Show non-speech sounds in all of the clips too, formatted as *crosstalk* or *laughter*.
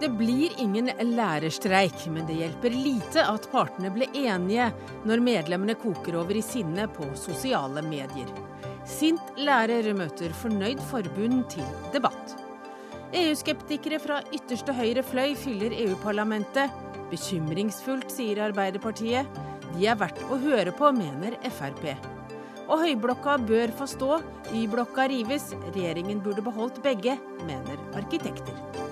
Det blir ingen lærerstreik, men det hjelper lite at partene ble enige når medlemmene koker over i sinne på sosiale medier. Sint lærer møter fornøyd forbund til debatt. EU-skeptikere fra ytterste høyre fløy fyller EU-parlamentet. Bekymringsfullt, sier Arbeiderpartiet. De er verdt å høre på, mener Frp. Og Høyblokka bør få stå, Y-blokka rives. Regjeringen burde beholdt begge, mener arkitekter.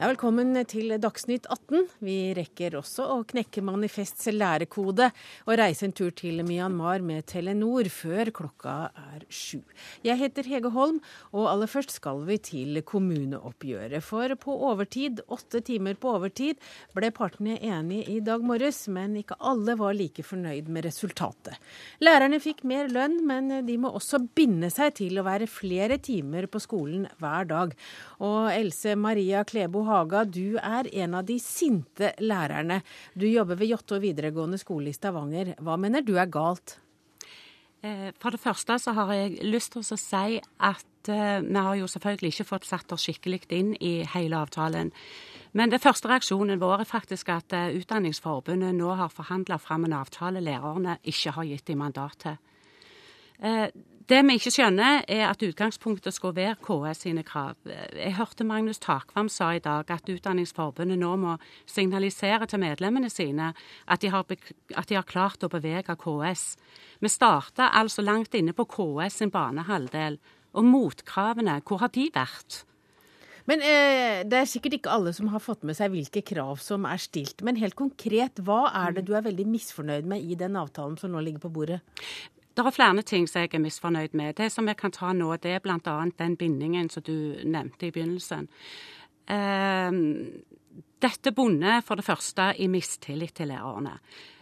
Ja, velkommen til Dagsnytt 18. Vi rekker også å knekke Manifests lærekode og reise en tur til Myanmar med Telenor før klokka er sju. Jeg heter Hege Holm, og aller først skal vi til kommuneoppgjøret. For på overtid, åtte timer på overtid, ble partene enige i dag morges, men ikke alle var like fornøyd med resultatet. Lærerne fikk mer lønn, men de må også binde seg til å være flere timer på skolen hver dag. Og Else Maria Klebo Haga, du er en av de sinte lærerne. Du jobber ved Jåttå videregående skole i Stavanger. Hva mener du er galt? Eh, for det første så har jeg lyst til å si at eh, vi har jo selvfølgelig ikke fått satt oss skikkelig inn i hele avtalen. Men det første reaksjonen vår er faktisk at eh, Utdanningsforbundet nå har forhandla fram en avtale lærerne ikke har gitt dem mandat til. Det vi ikke skjønner, er at utgangspunktet skal være KS sine krav. Jeg hørte Magnus Takvam sa i dag at Utdanningsforbundet nå må signalisere til medlemmene sine at de har, at de har klart å bevege KS. Vi starta altså langt inne på KS sin banehalvdel. Og motkravene, hvor har de vært? Men eh, Det er sikkert ikke alle som har fått med seg hvilke krav som er stilt. Men helt konkret, hva er det du er veldig misfornøyd med i den avtalen som nå ligger på bordet? Det er flere ting som jeg er misfornøyd med. Det som jeg kan ta nå, det er bl.a. den bindingen som du nevnte i begynnelsen. Uh, dette bunner for det første i mistillit til lærerne.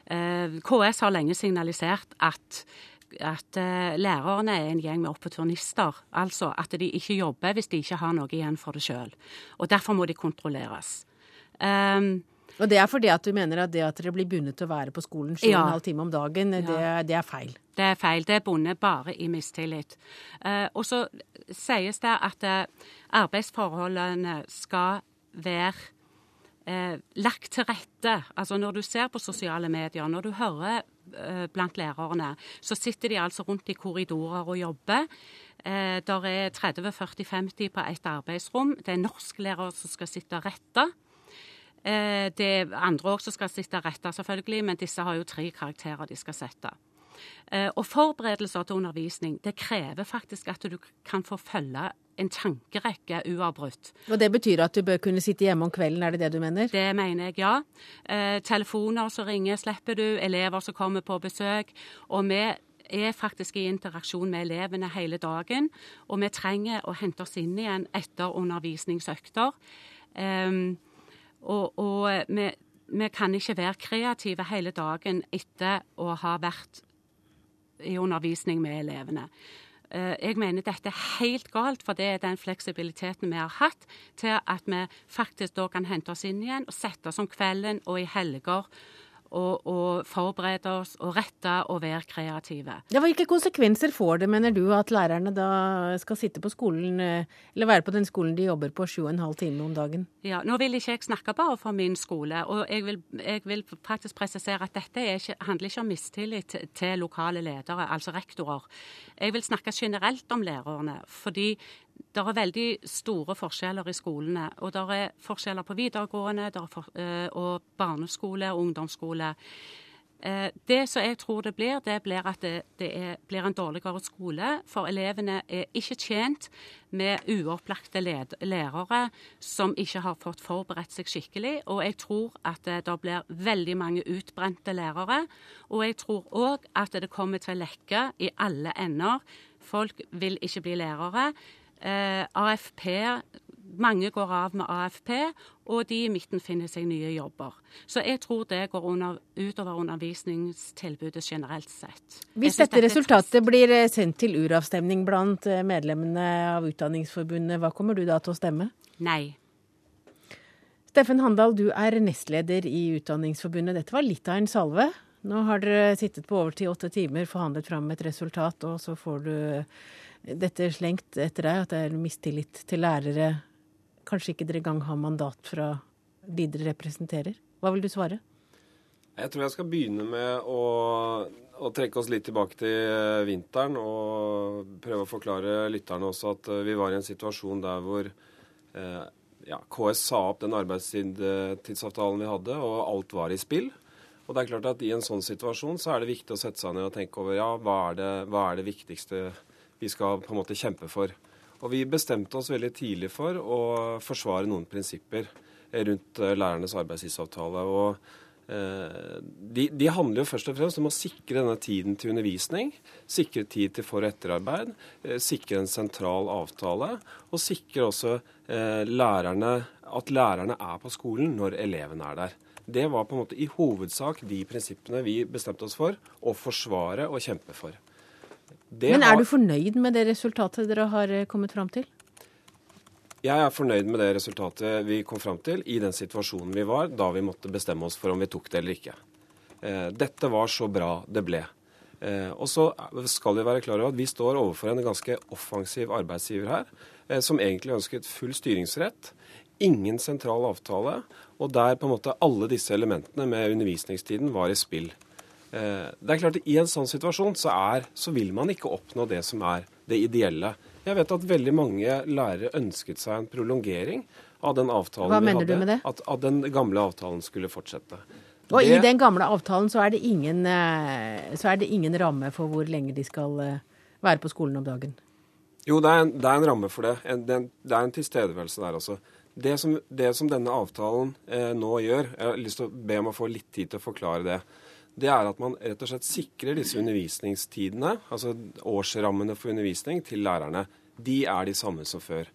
Uh, KS har lenge signalisert at at uh, lærerne er en gjeng med opportunister. Altså at de ikke jobber hvis de ikke har noe igjen for det sjøl. Og derfor må de kontrolleres. Um, og det er fordi at du mener at det at dere blir bundet til å være på skolen sju og en halv time om dagen, det, det, er feil? Det er feil. Det er bundet bare i mistillit. Eh, og så sies det at eh, arbeidsforholdene skal være eh, lagt til rette. Altså når du ser på sosiale medier, når du hører blant lærerne, så sitter de altså rundt i korridorer og jobber. Der er 30-40-50 på ett arbeidsrom. Det er norsklærere som skal sitte retta. Det er andre òg som skal sitte retta, selvfølgelig, men disse har jo tre karakterer de skal sette. Eh, og forberedelser til undervisning det krever faktisk at du kan få følge en tankerekke uavbrutt. Og Det betyr at du bør kunne sitte hjemme om kvelden, er det det du mener? Det mener jeg, ja. Eh, telefoner som ringer slipper du, elever som kommer på besøk. Og vi er faktisk i interaksjon med elevene hele dagen. Og vi trenger å hente oss inn igjen etter undervisningsøkter. Eh, og, og vi, vi, kan ikke være kreative hele dagen etter å ha vært i undervisning med elevene. Eh, jeg mener dette er helt galt, for det er den fleksibiliteten vi har hatt til at vi faktisk da kan hente oss inn igjen og sette oss om kvelden og i helger og, og forberede oss og rette og være kreative. Ja, hvilke konsekvenser får det, mener du, at lærerne da skal sitte på skolen, eh, eller være på den skolen de jobber på sju og en halv time om dagen? Ja, Nå vil ikke jeg snakke bare for min skole, og jeg vil, jeg vil faktisk presisere at dette ikke, handler ikke om mistillit til lokale ledere, altså rektorer. Jeg vil snakke generelt om lærerne, fordi det er veldig store forskjeller i skolene. Og det er forskjeller på videregående for, eh, og barneskole og ungdomsskole. Eh, det som jeg tror det blir, det blir at det, det er, blir en dårligere skole. For elevene er ikke tjent med uopplagte lærere som ikke har fått forberedt seg skikkelig. Og jeg tror at det, det blir veldig mange utbrente lærere. Og jeg tror òg at det kommer til å lekke i alle ender. Folk vil ikke bli lærere. Eh, AFP mange går av med AFP, og de i midten finner seg nye jobber. Så jeg tror det går under, utover undervisningstilbudet generelt sett. Hvis dette resultatet blir eh, sendt til uravstemning blant eh, medlemmene av Utdanningsforbundet, hva kommer du da til å stemme? Nei. Steffen Handal, du er nestleder i Utdanningsforbundet. Dette var litt av en salve. Nå har dere sittet på overtid åtte timer, forhandlet fram et resultat, og så får du dette slengt etter deg, at det er mistillit til lærere. Kanskje ikke dere engang har mandat fra de dere representerer. Hva vil du svare? Jeg tror jeg skal begynne med å, å trekke oss litt tilbake til vinteren og prøve å forklare lytterne også at vi var i en situasjon der hvor eh, ja, KS sa opp den arbeidstidsavtalen vi hadde, og alt var i spill. Og det er klart at I en sånn situasjon så er det viktig å sette seg ned og tenke over ja, hva er det, hva er det viktigste vi skal på en måte kjempe for. Og Vi bestemte oss veldig tidlig for å forsvare noen prinsipper rundt eh, lærernes arbeidstidsavtale. og Eh, de, de, handler jo først og fremst om å sikre denne tiden til undervisning, sikre tid til for- og etterarbeid, eh, sikre en sentral avtale, og sikre også lærerne, at lærerne er på skolen når elevene er der. Det var på en måte i hovedsak de prinsippene vi bestemte oss for å forsvare og kjempe for. Det Men er har... du fornøyd med det resultatet dere har kommet fram til? Jeg er fornøyd med det resultatet vi kom fram til i den situasjonen vi var da vi måtte bestemme oss for om vi tok det eller ikke. Eh, dette var så bra det ble. Eh, og så skal vi være klar over at vi står overfor en ganske offensiv arbeidsgiver her, eh, som egentlig ønsket full styringsrett, ingen sentral avtale, og der på en måte alle disse elementene med undervisningstiden var i spill. Det er klart at I en sånn situasjon så, er, så vil man ikke oppnå det som er det ideelle. Jeg vet at veldig mange lærere ønsket seg en prolongering av den avtalen Hva vi mener hadde. Du med det? At, at den gamle avtalen skulle fortsette. Og det, i den gamle avtalen så er, det ingen, eh, så er det ingen ramme for hvor lenge de skal eh, være på skolen om dagen? Jo, det er en, det er en ramme for det. En, det, er en, det, er en, tilstedeværelse der også. Det som, det som denne avtalen eh, nå gjør Jeg har lyst til å be om å få litt tid til å forklare det det er at man rett og slett sikrer disse undervisningstidene, altså årsrammene for undervisning, til lærerne. De er de samme som før.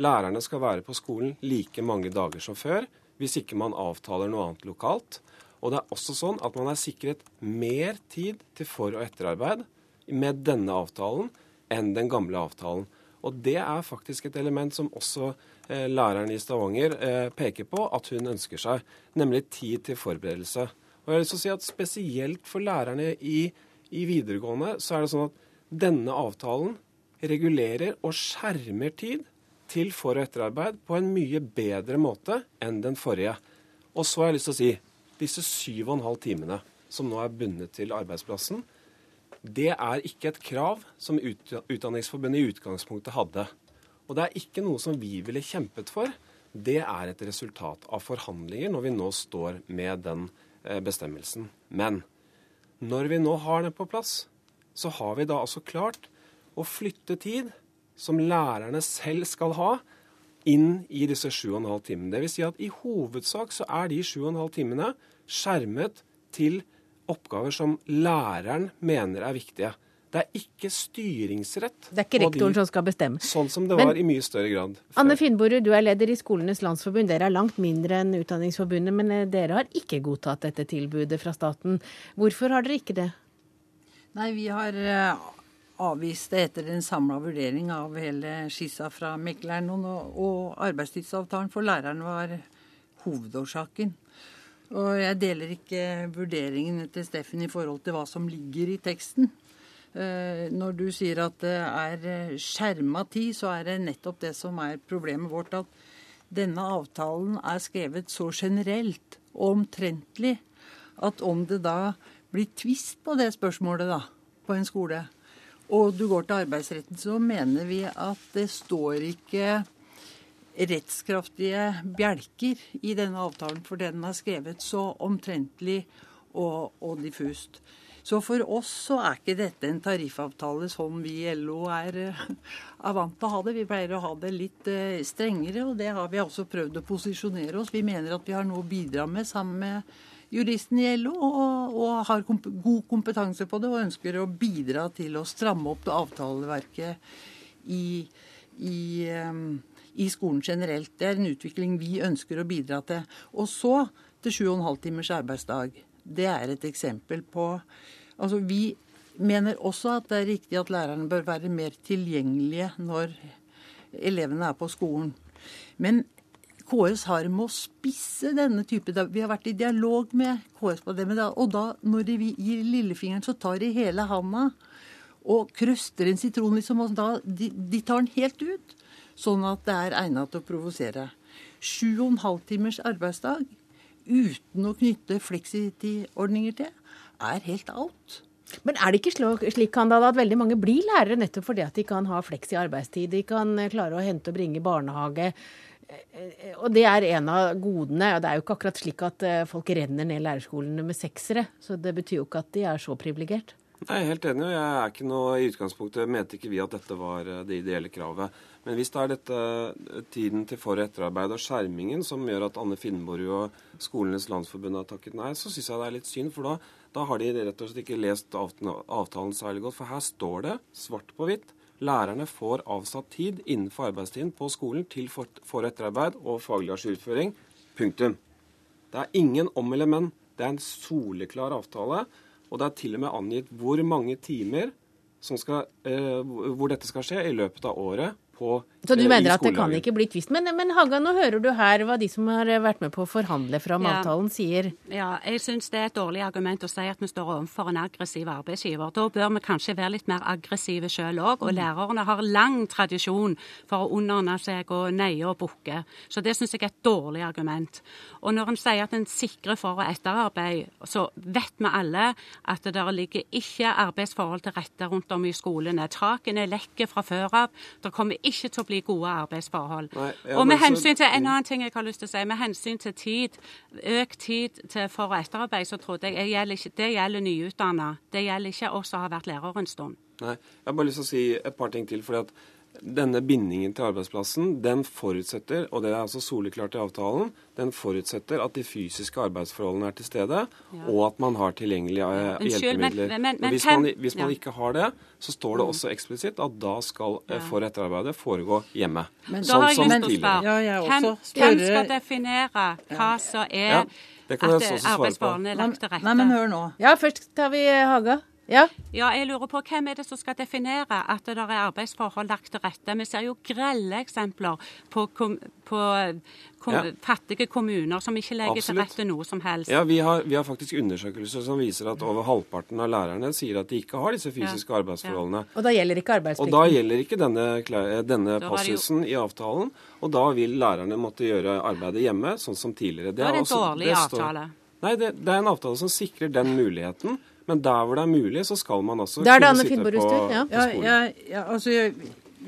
Lærerne skal være på skolen like mange dager som før, hvis ikke man avtaler noe annet lokalt. Og det er også sånn at man er sikret mer tid til for- og etterarbeid med denne avtalen enn den gamle avtalen. Og det er faktisk et element som også eh, læreren i Stavanger eh, peker på at hun ønsker seg, nemlig tid til forberedelse. Og jeg har lyst til å si at Spesielt for lærerne i, i videregående så er det sånn at denne avtalen regulerer og skjermer tid til for- og etterarbeid på en mye bedre måte enn den forrige. Og så har jeg lyst til å si disse syv og en halv timene som nå er bundet til arbeidsplassen, det er ikke et krav som Utdanningsforbundet i utgangspunktet hadde. Og det er ikke noe som vi ville kjempet for. Det er et resultat av forhandlinger når vi nå står med den bestemmelsen. Men når vi nå har det på plass, så har vi da altså klart å flytte tid som lærerne selv skal ha, inn i disse 7,5 timene. Dvs. Si at i hovedsak så er de 7,5 timene skjermet til oppgaver som læreren mener er viktige. Det er ikke styringsrett. Det er ikke rektoren de, som skal bestemme. Sånn som det var i mye større grad. Før. Anne Finnborg, du er leder i Skolenes landsforbund. Dere er langt mindre enn Utdanningsforbundet, men eh, dere har ikke godtatt dette tilbudet fra staten. Hvorfor har dere ikke det? Nei, vi har eh, avvist det etter en samla vurdering av hele skissa fra mekleren. Og, og arbeidstidsavtalen for læreren var hovedårsaken. Og jeg deler ikke vurderingen til Steffen i forhold til hva som ligger i teksten. Eh, når du sier at det er eh, skjerma tid, så er det nettopp det som er problemet vårt. At denne avtalen er skrevet så generelt og omtrentlig at om det da blir tvist på det spørsmålet da, på en skole, og du går til arbeidsretten, så mener vi at det står ikke rettskraftige bjelker i denne avtalen, for den er skrevet så omtrentlig og, og diffust. Så for oss så er ikke dette en tariffavtale som vi i LO er, eh, er, vant til å ha det. Vi pleier å ha det litt eh, strengere, og det har vi også prøvd å posisjonere oss. Vi mener at vi har noe å bidra med sammen med juristen i LO, og, og har komp god kompetanse på det, og ønsker å bidra til å stramme opp det avtaleverket i, i um, i skolen generelt. Det er en utvikling vi ønsker å bidra til. Og så til 7,5 timers arbeidsdag det er et eksempel på Altså, vi mener også at det er riktig at lærerne bør være mer tilgjengelige når elevene er på skolen. Men KS har med å spisse denne type Vi har vært i dialog med KS på det, og da, når de gir lillefingeren, så tar de hele handa og krøster en sitron, liksom, og da, de, de tar den helt ut. Sånn at det er egnet til å provosere. Sju og en halv timers arbeidsdag uten å knytte fleksitidordninger til, er helt out. Men er det ikke slik Kandal, at veldig mange blir lærere nettopp fordi at de kan ha fleks i arbeidstid? De kan eh, klare å hente og bringe i barnehage. Eh, eh, og det er en av godene. og Det er jo ikke akkurat slik at folk renner ned lærerskolene med seksere. Så det betyr jo ikke at de er så privilegert. Jeg er helt enig. jeg er ikke noe, I utgangspunktet mente ikke vi at dette var det ideelle kravet. Men hvis det er dette tiden til for- og etterarbeid og skjermingen som gjør at Anne Finnborg og Skolenes landsforbund har takket nei, så syns jeg det er litt synd. For da, da, har de rett og slett ikke lest avtalen særlig godt. For her står det svart på hvitt. Lærerne får avsatt tid innenfor arbeidstiden på skolen til for- og etterarbeid og faglig ajourføring. Punktum. Det er ingen om eller men. Det er en soleklar avtale. Og det er til og med angitt hvor mange timer skal, eh, hvor dette skal skje i løpet av året på Så du eh, mener at det kan ikke bli tvist. Men, men Haga, nå hører du her hva de som har vært med på å forhandle fram ja. avtalen, sier. Ja, jeg syns det er et dårlig argument å si at vi står overfor en aggressiv arbeidsgiver. Da bør vi kanskje være litt mer aggressive sjøl òg. Og mm. lærerne har lang tradisjon for å underordne seg og neie og bukke. Så det syns jeg er et dårlig argument. Og når en sier at en sikrer for- og etterarbeid, så vet vi alle at det der ligger ikke arbeidsforhold til rette rundt om i skolene. Takene lekker fra før av. Det kommer ikke ikke til å bli gode arbeidsforhold. Nei, ja, og med hensyn til en annen ting jeg har lyst til å si, med hensyn til tid, økt tid til for- og etterarbeid, så trodde jeg, jeg gjelder ikke, det gjelder nyutdanna. Det gjelder ikke oss som har vært lærere en stund. Nei, Jeg har bare lyst til å si et par ting til. fordi at denne bindingen til arbeidsplassen den forutsetter, og det er altså soleklart i avtalen, den forutsetter at de fysiske arbeidsforholdene er til stede, ja. og at man har tilgjengelige ja. Eh, hjelpemidler. Men, men, men, hvis, man, hvis man, ikke har det, så står det mm. også eksplisitt at da skal eh, for- og etterarbeidet foregå hjemme. Men, sånn som tidligere. Ja, hvem, hvem, skal definere hva som er at arbeidsforholdene er lagt til rette? Nei, men hør nå. Ja, først tar vi Haga. Ja. ja, jeg lurer på hvem er det som skal definere at det er arbeidsforhold lagt til rette? Vi ser jo grelle eksempler på, kom, på kom, ja. fattige kommuner som ikke legger Absolutt. til rette noe som helst. Ja, vi har, vi har, faktisk undersøkelser som viser at over halvparten av lærerne sier at de ikke har disse fysiske ja. arbeidsforholdene. Og da gjelder ikke arbeidsplikten? Og da gjelder ikke denne, denne passusen i avtalen. Og da vil lærerne måtte gjøre arbeidet hjemme, sånn som tidligere. Det er, det en dårlig avtale. Nei, det, det, er en avtale som sikrer den muligheten. Men der hvor det er mulig, så skal man altså kunne sitte på, ja. på skolen. Ja, ja, altså, jeg,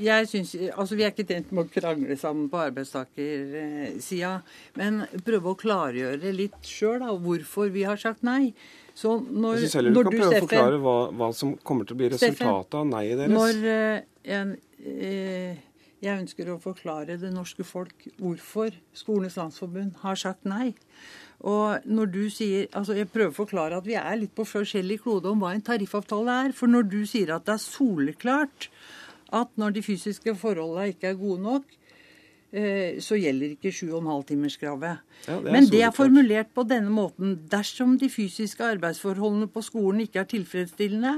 jeg synes, altså Vi er ikke tjent med å krangle sammen på arbeidstakersida, men prøve å klargjøre litt sjøl hvorfor vi har sagt nei. Så når, jeg syns heller du kan prøve Steffen, å forklare hva, hva, som kommer til å bli resultatet av nei deres. Når uh, en, uh, jeg ønsker å forklare det norske folk hvorfor Skolenes landsforbund har sagt nei. Og når du sier, altså Jeg prøver å forklare at vi er litt på forskjellig klode om hva en tariffavtale er. For når du sier at det er soleklart at når de fysiske forholdene ikke er gode nok, så gjelder ikke 7,5-timerskravet. Ja, Men det er formulert på denne måten. Dersom de fysiske arbeidsforholdene på skolen ikke er tilfredsstillende,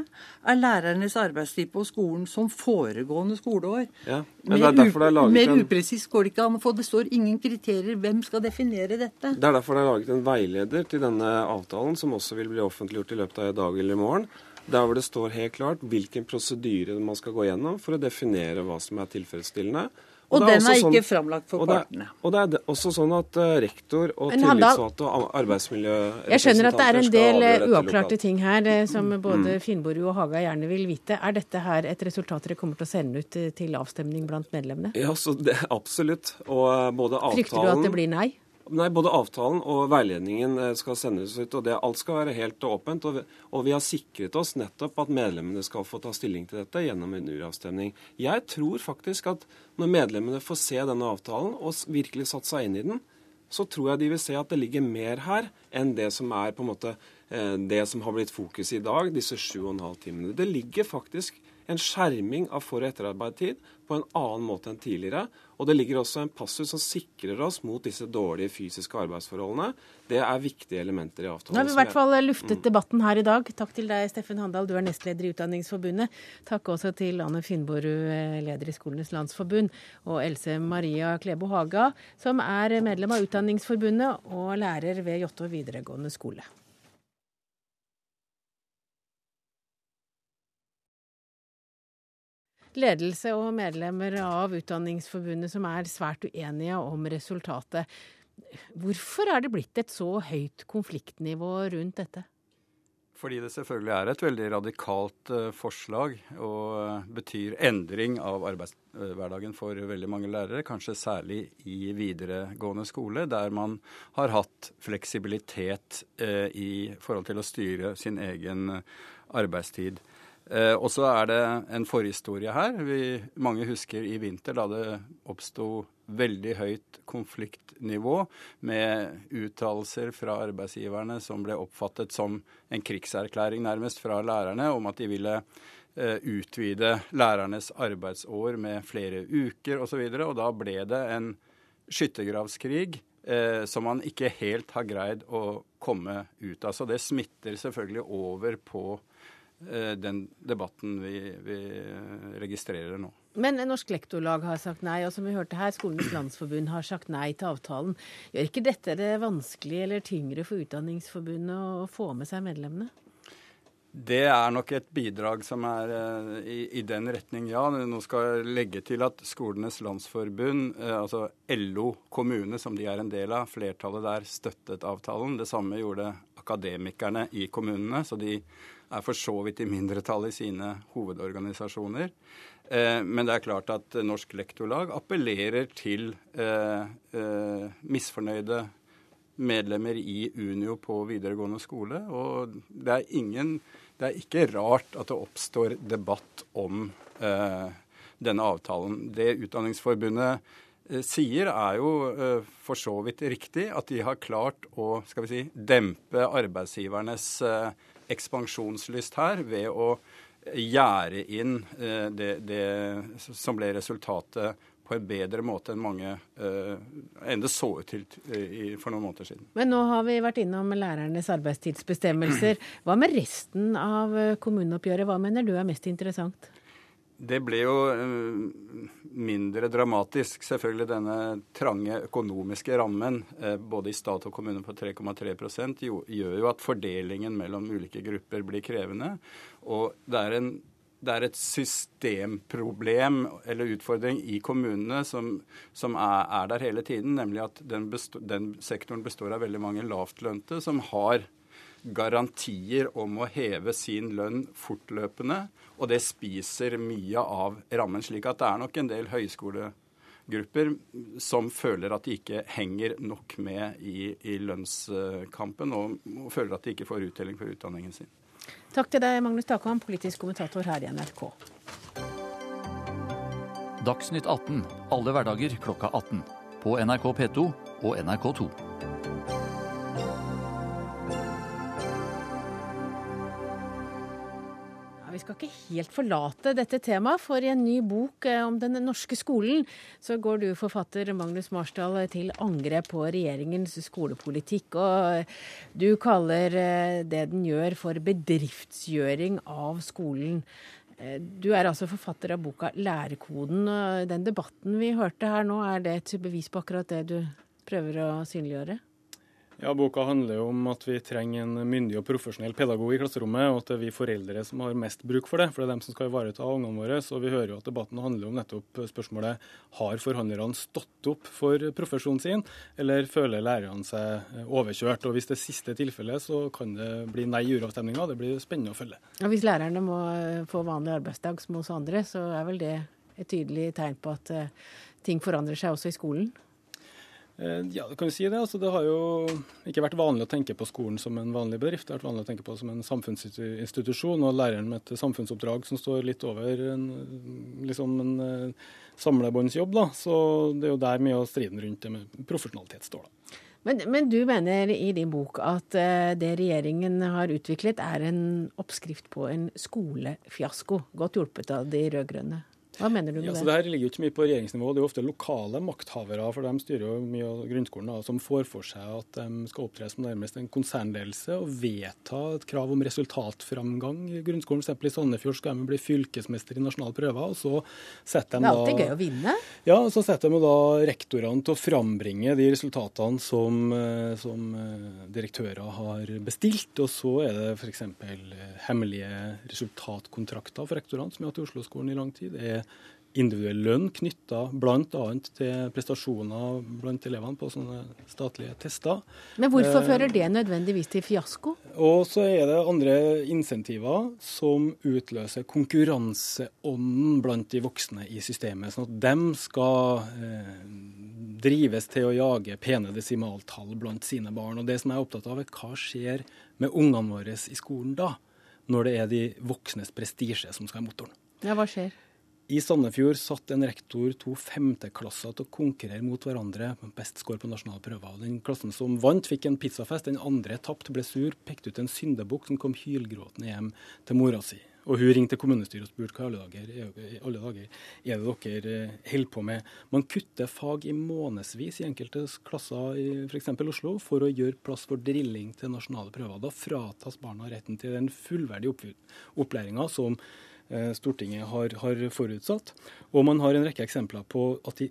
er lærernes arbeidstid på skolen som foregående skoleår. Ja, Mer, mer upresist går det ikke an å få. Det står ingen kriterier. Hvem skal definere dette? Det er derfor det er laget en veileder til denne avtalen, som også vil bli offentliggjort i løpet av i dag eller i morgen. Der hvor det står helt klart hvilken prosedyre man skal gå gjennom for å definere hva som er tilfredsstillende. Og, og den er ikke sånn, framlagt for og partene. Og det er også sånn at uh, rektor og tillitsvalgte og arbeidsmiljørepresentanter Jeg skjønner at det er en del eh, uavklarte ting her eh, som mm. både Finnborg og Haga gjerne vil vite. Er dette her et resultat dere kommer til å sende ut til avstemning blant medlemmene? Ja, det, absolutt. Og både avtalen Frykter du at det blir nei? Nei, Både avtalen og veiledningen eh, skal sendes ut. og det, Alt skal være helt åpent. Og vi, og vi, har sikret oss nettopp at medlemmene skal få ta stilling til dette gjennom en uravstemning. Jeg tror faktisk at når medlemmene får se denne avtalen og virkelig satt seg inn i den, så tror jeg de vil se at det ligger mer her enn det som er på en måte eh, det som har blitt fokus i dag, disse sju og en halv timene. Det ligger faktisk en skjerming av for- og etterarbeidstid på en annen måte enn tidligere. Og det ligger også en passus som sikrer oss mot disse dårlige fysiske arbeidsforholdene. Det er viktige elementer i avtalen. Nå har vi i hvert fall luftet mm. debatten her i dag. Takk til deg, Steffen Handal, du er nestleder i Utdanningsforbundet. Takk også til Anne Finnborud, leder i Skolenes landsforbund, og Else Maria Klebo Haga, som er medlem av Utdanningsforbundet og lærer ved Jåttå videregående skole. Ledelse og medlemmer av Utdanningsforbundet som er svært uenige om resultatet. Hvorfor er det blitt et så høyt konfliktnivå rundt dette? Fordi det selvfølgelig er et veldig radikalt uh, forslag og uh, betyr endring av arbeidshverdagen for veldig mange lærere. Kanskje særlig i videregående skole, der man har hatt fleksibilitet uh, i forhold til å styre sin egen arbeidstid. Eh, og så er det en forhistorie her. Vi, mange husker i vinter da det oppsto veldig høyt konfliktnivå med uttalelser fra arbeidsgiverne som ble oppfattet som en krigserklæring nærmest fra lærerne om at de ville eh, utvide lærernes arbeidsår med flere uker osv. Og, så og da ble det en skyttergravskrig eh, som man ikke helt har greid å komme ut av. Så det smitter selvfølgelig over på Eh, den debatten vi, vi, registrerer nå. Men Norsk Lektorlag har sagt nei, og som vi hørte her, Skolenes landsforbund har sagt nei til avtalen. Gjør ikke dette det vanskelig eller tyngre for Utdanningsforbundet å få med seg medlemmene? Det er nok et bidrag som er uh, i, i, den retning, ja. Nå skal jeg legge til at Skolenes landsforbund, altså LO kommune, som de er en del av, flertallet der støttet avtalen. Det samme gjorde akademikerne i kommunene, så de er for så vidt i mindretall i sine hovedorganisasjoner. Eh, men det er klart at Norsk Lektorlag appellerer til eh, eh, misfornøyde medlemmer i Unio på videregående skole. Og det er, ingen, det er ikke rart at det oppstår debatt om denne avtalen. Det Utdanningsforbundet sier, er jo for så vidt riktig. At de har klart å skal vi si, dempe arbeidsgivernes ekspansjonslyst her ved å gjerde inn eh, det, det, som ble resultatet på en bedre måte enn mange uh, enn det så ut til uh, for noen måneder siden. Men nå har vi vært innom lærernes arbeidstidsbestemmelser. Hva med resten av kommuneoppgjøret? Hva mener du er mest interessant? Det ble jo eh, mindre dramatisk, selvfølgelig. Denne trange økonomiske rammen, eh, både i stat og kommune på 3,3% gjør jo at fordelingen mellom ulike grupper blir krevende. Og det er, en, det er et systemproblem eller utfordring i kommunene som, som er, er, der hele tiden, nemlig at den, består, den sektoren består av veldig mange lavtlønte som har garantier om å heve sin lønn fortløpende, og det spiser mye av rammen. Slik at det er nok en del høyskolegrupper som føler at de ikke henger nok med i, i lønnskampen, og, og, føler at de ikke får uttelling for utdanningen sin. Takk til deg, Magnus Takvam, politisk kommentator her i NRK. Dagsnytt 18 alle hverdager klokka 18. På NRK P2 og NRK2. Vi skal ikke helt forlate dette temaet, for i en ny bok eh, om den norske skolen, så går du, forfatter Magnus Marsdal, til angrep på regjeringens skolepolitikk. Og du kaller eh, det den gjør for bedriftsgjøring av skolen. Eh, du er altså forfatter av boka 'Lærekoden'. og Den debatten vi hørte her nå, er det et bevis på akkurat det du prøver å synliggjøre? Ja, Boka handler jo om at vi trenger en myndig og profesjonell pedagog i klasserommet, og at det er vi foreldre som har mest bruk for det. For det er dem som skal ivareta ungene våre. Så vi hører jo at debatten handler om nettopp spørsmålet har forhandlerne stått opp for profesjonen sin, eller føler lærerne seg overkjørt. Og Hvis det er siste tilfellet, så kan det bli nei i uravstemninga. Det blir spennende å følge. Og Hvis lærerne må få vanlig arbeidsdag som hos andre, så er vel det et tydelig tegn på at eh, ting forandrer seg også i skolen? Eh, ja, det kan jo si det. Altså, det har jo ikke vært vanlig å tenke på skolen som en vanlig bedrift. Det har vært vanlig å tenke på som en samfunnsinstitusjon, og læreren med et samfunnsoppdrag som står litt over en, liksom en uh, samlebåndsjobb. Så det er jo der mye av striden rundt det med profesjonalitet står. da. Men, men, du mener i din bok at uh, det regjeringen har utviklet er en oppskrift på en skolefiasko, godt hjulpet av de rød-grønne? Hva mener du med ja, det? Det her ligger jo ikke mye på regjeringsnivå. Det er jo ofte lokale makthavere, for de styrer jo mye av grunnskolen, da, som får for seg at de skal opptre som nærmest en konsernledelse og vedta et krav om resultatframgang i grunnskolen. F.eks. i Sandefjord skal de bli fylkesmester i nasjonale prøver. og så setter de da... Det er alltid gøy å vinne. Ja, så setter de da rektorene til å frambringe de resultatene som, eh, som eh, direktører har bestilt. Og så er det f.eks. hemmelige resultatkontrakter for rektorene, som vi har hatt i Oslo-skolen i lang tid. Det er individuell lønn knytta bl.a. til prestasjoner blant elevene på sånne statlige tester. Men hvorfor eh, fører det nødvendigvis til fiasko? Og så er det andre insentiver som utløser konkurranseånden blant de voksne i systemet. Sånn at de skal eh, drives til å jage pene desimaltall blant sine barn. Og det som jeg er opptatt av, er hva skjer med ungene våre i skolen da? Når det er de voksnes prestisje som skal i motoren. Ja, hva skjer? I Sandefjord satt en rektor to femteklasser til å konkurrere mot hverandre med best score på nasjonale prøver. Den klassen som vant, fikk en pizzafest. Den andre tapte, ble sur, pekte ut en syndebukk som kom hylgråtende hjem til mora si. Og hun ringte kommunestyret og spurte hva alle dager, alle dager er det dere eh, holder på med. Man kutter fag i månedsvis i enkelte klasser i f.eks. Oslo for å gjøre plass for drilling til nasjonale prøver. Da fratas barna retten til den fullverdige opplæringa som Stortinget har, har, forutsatt. Og man har en rekke eksempler på at de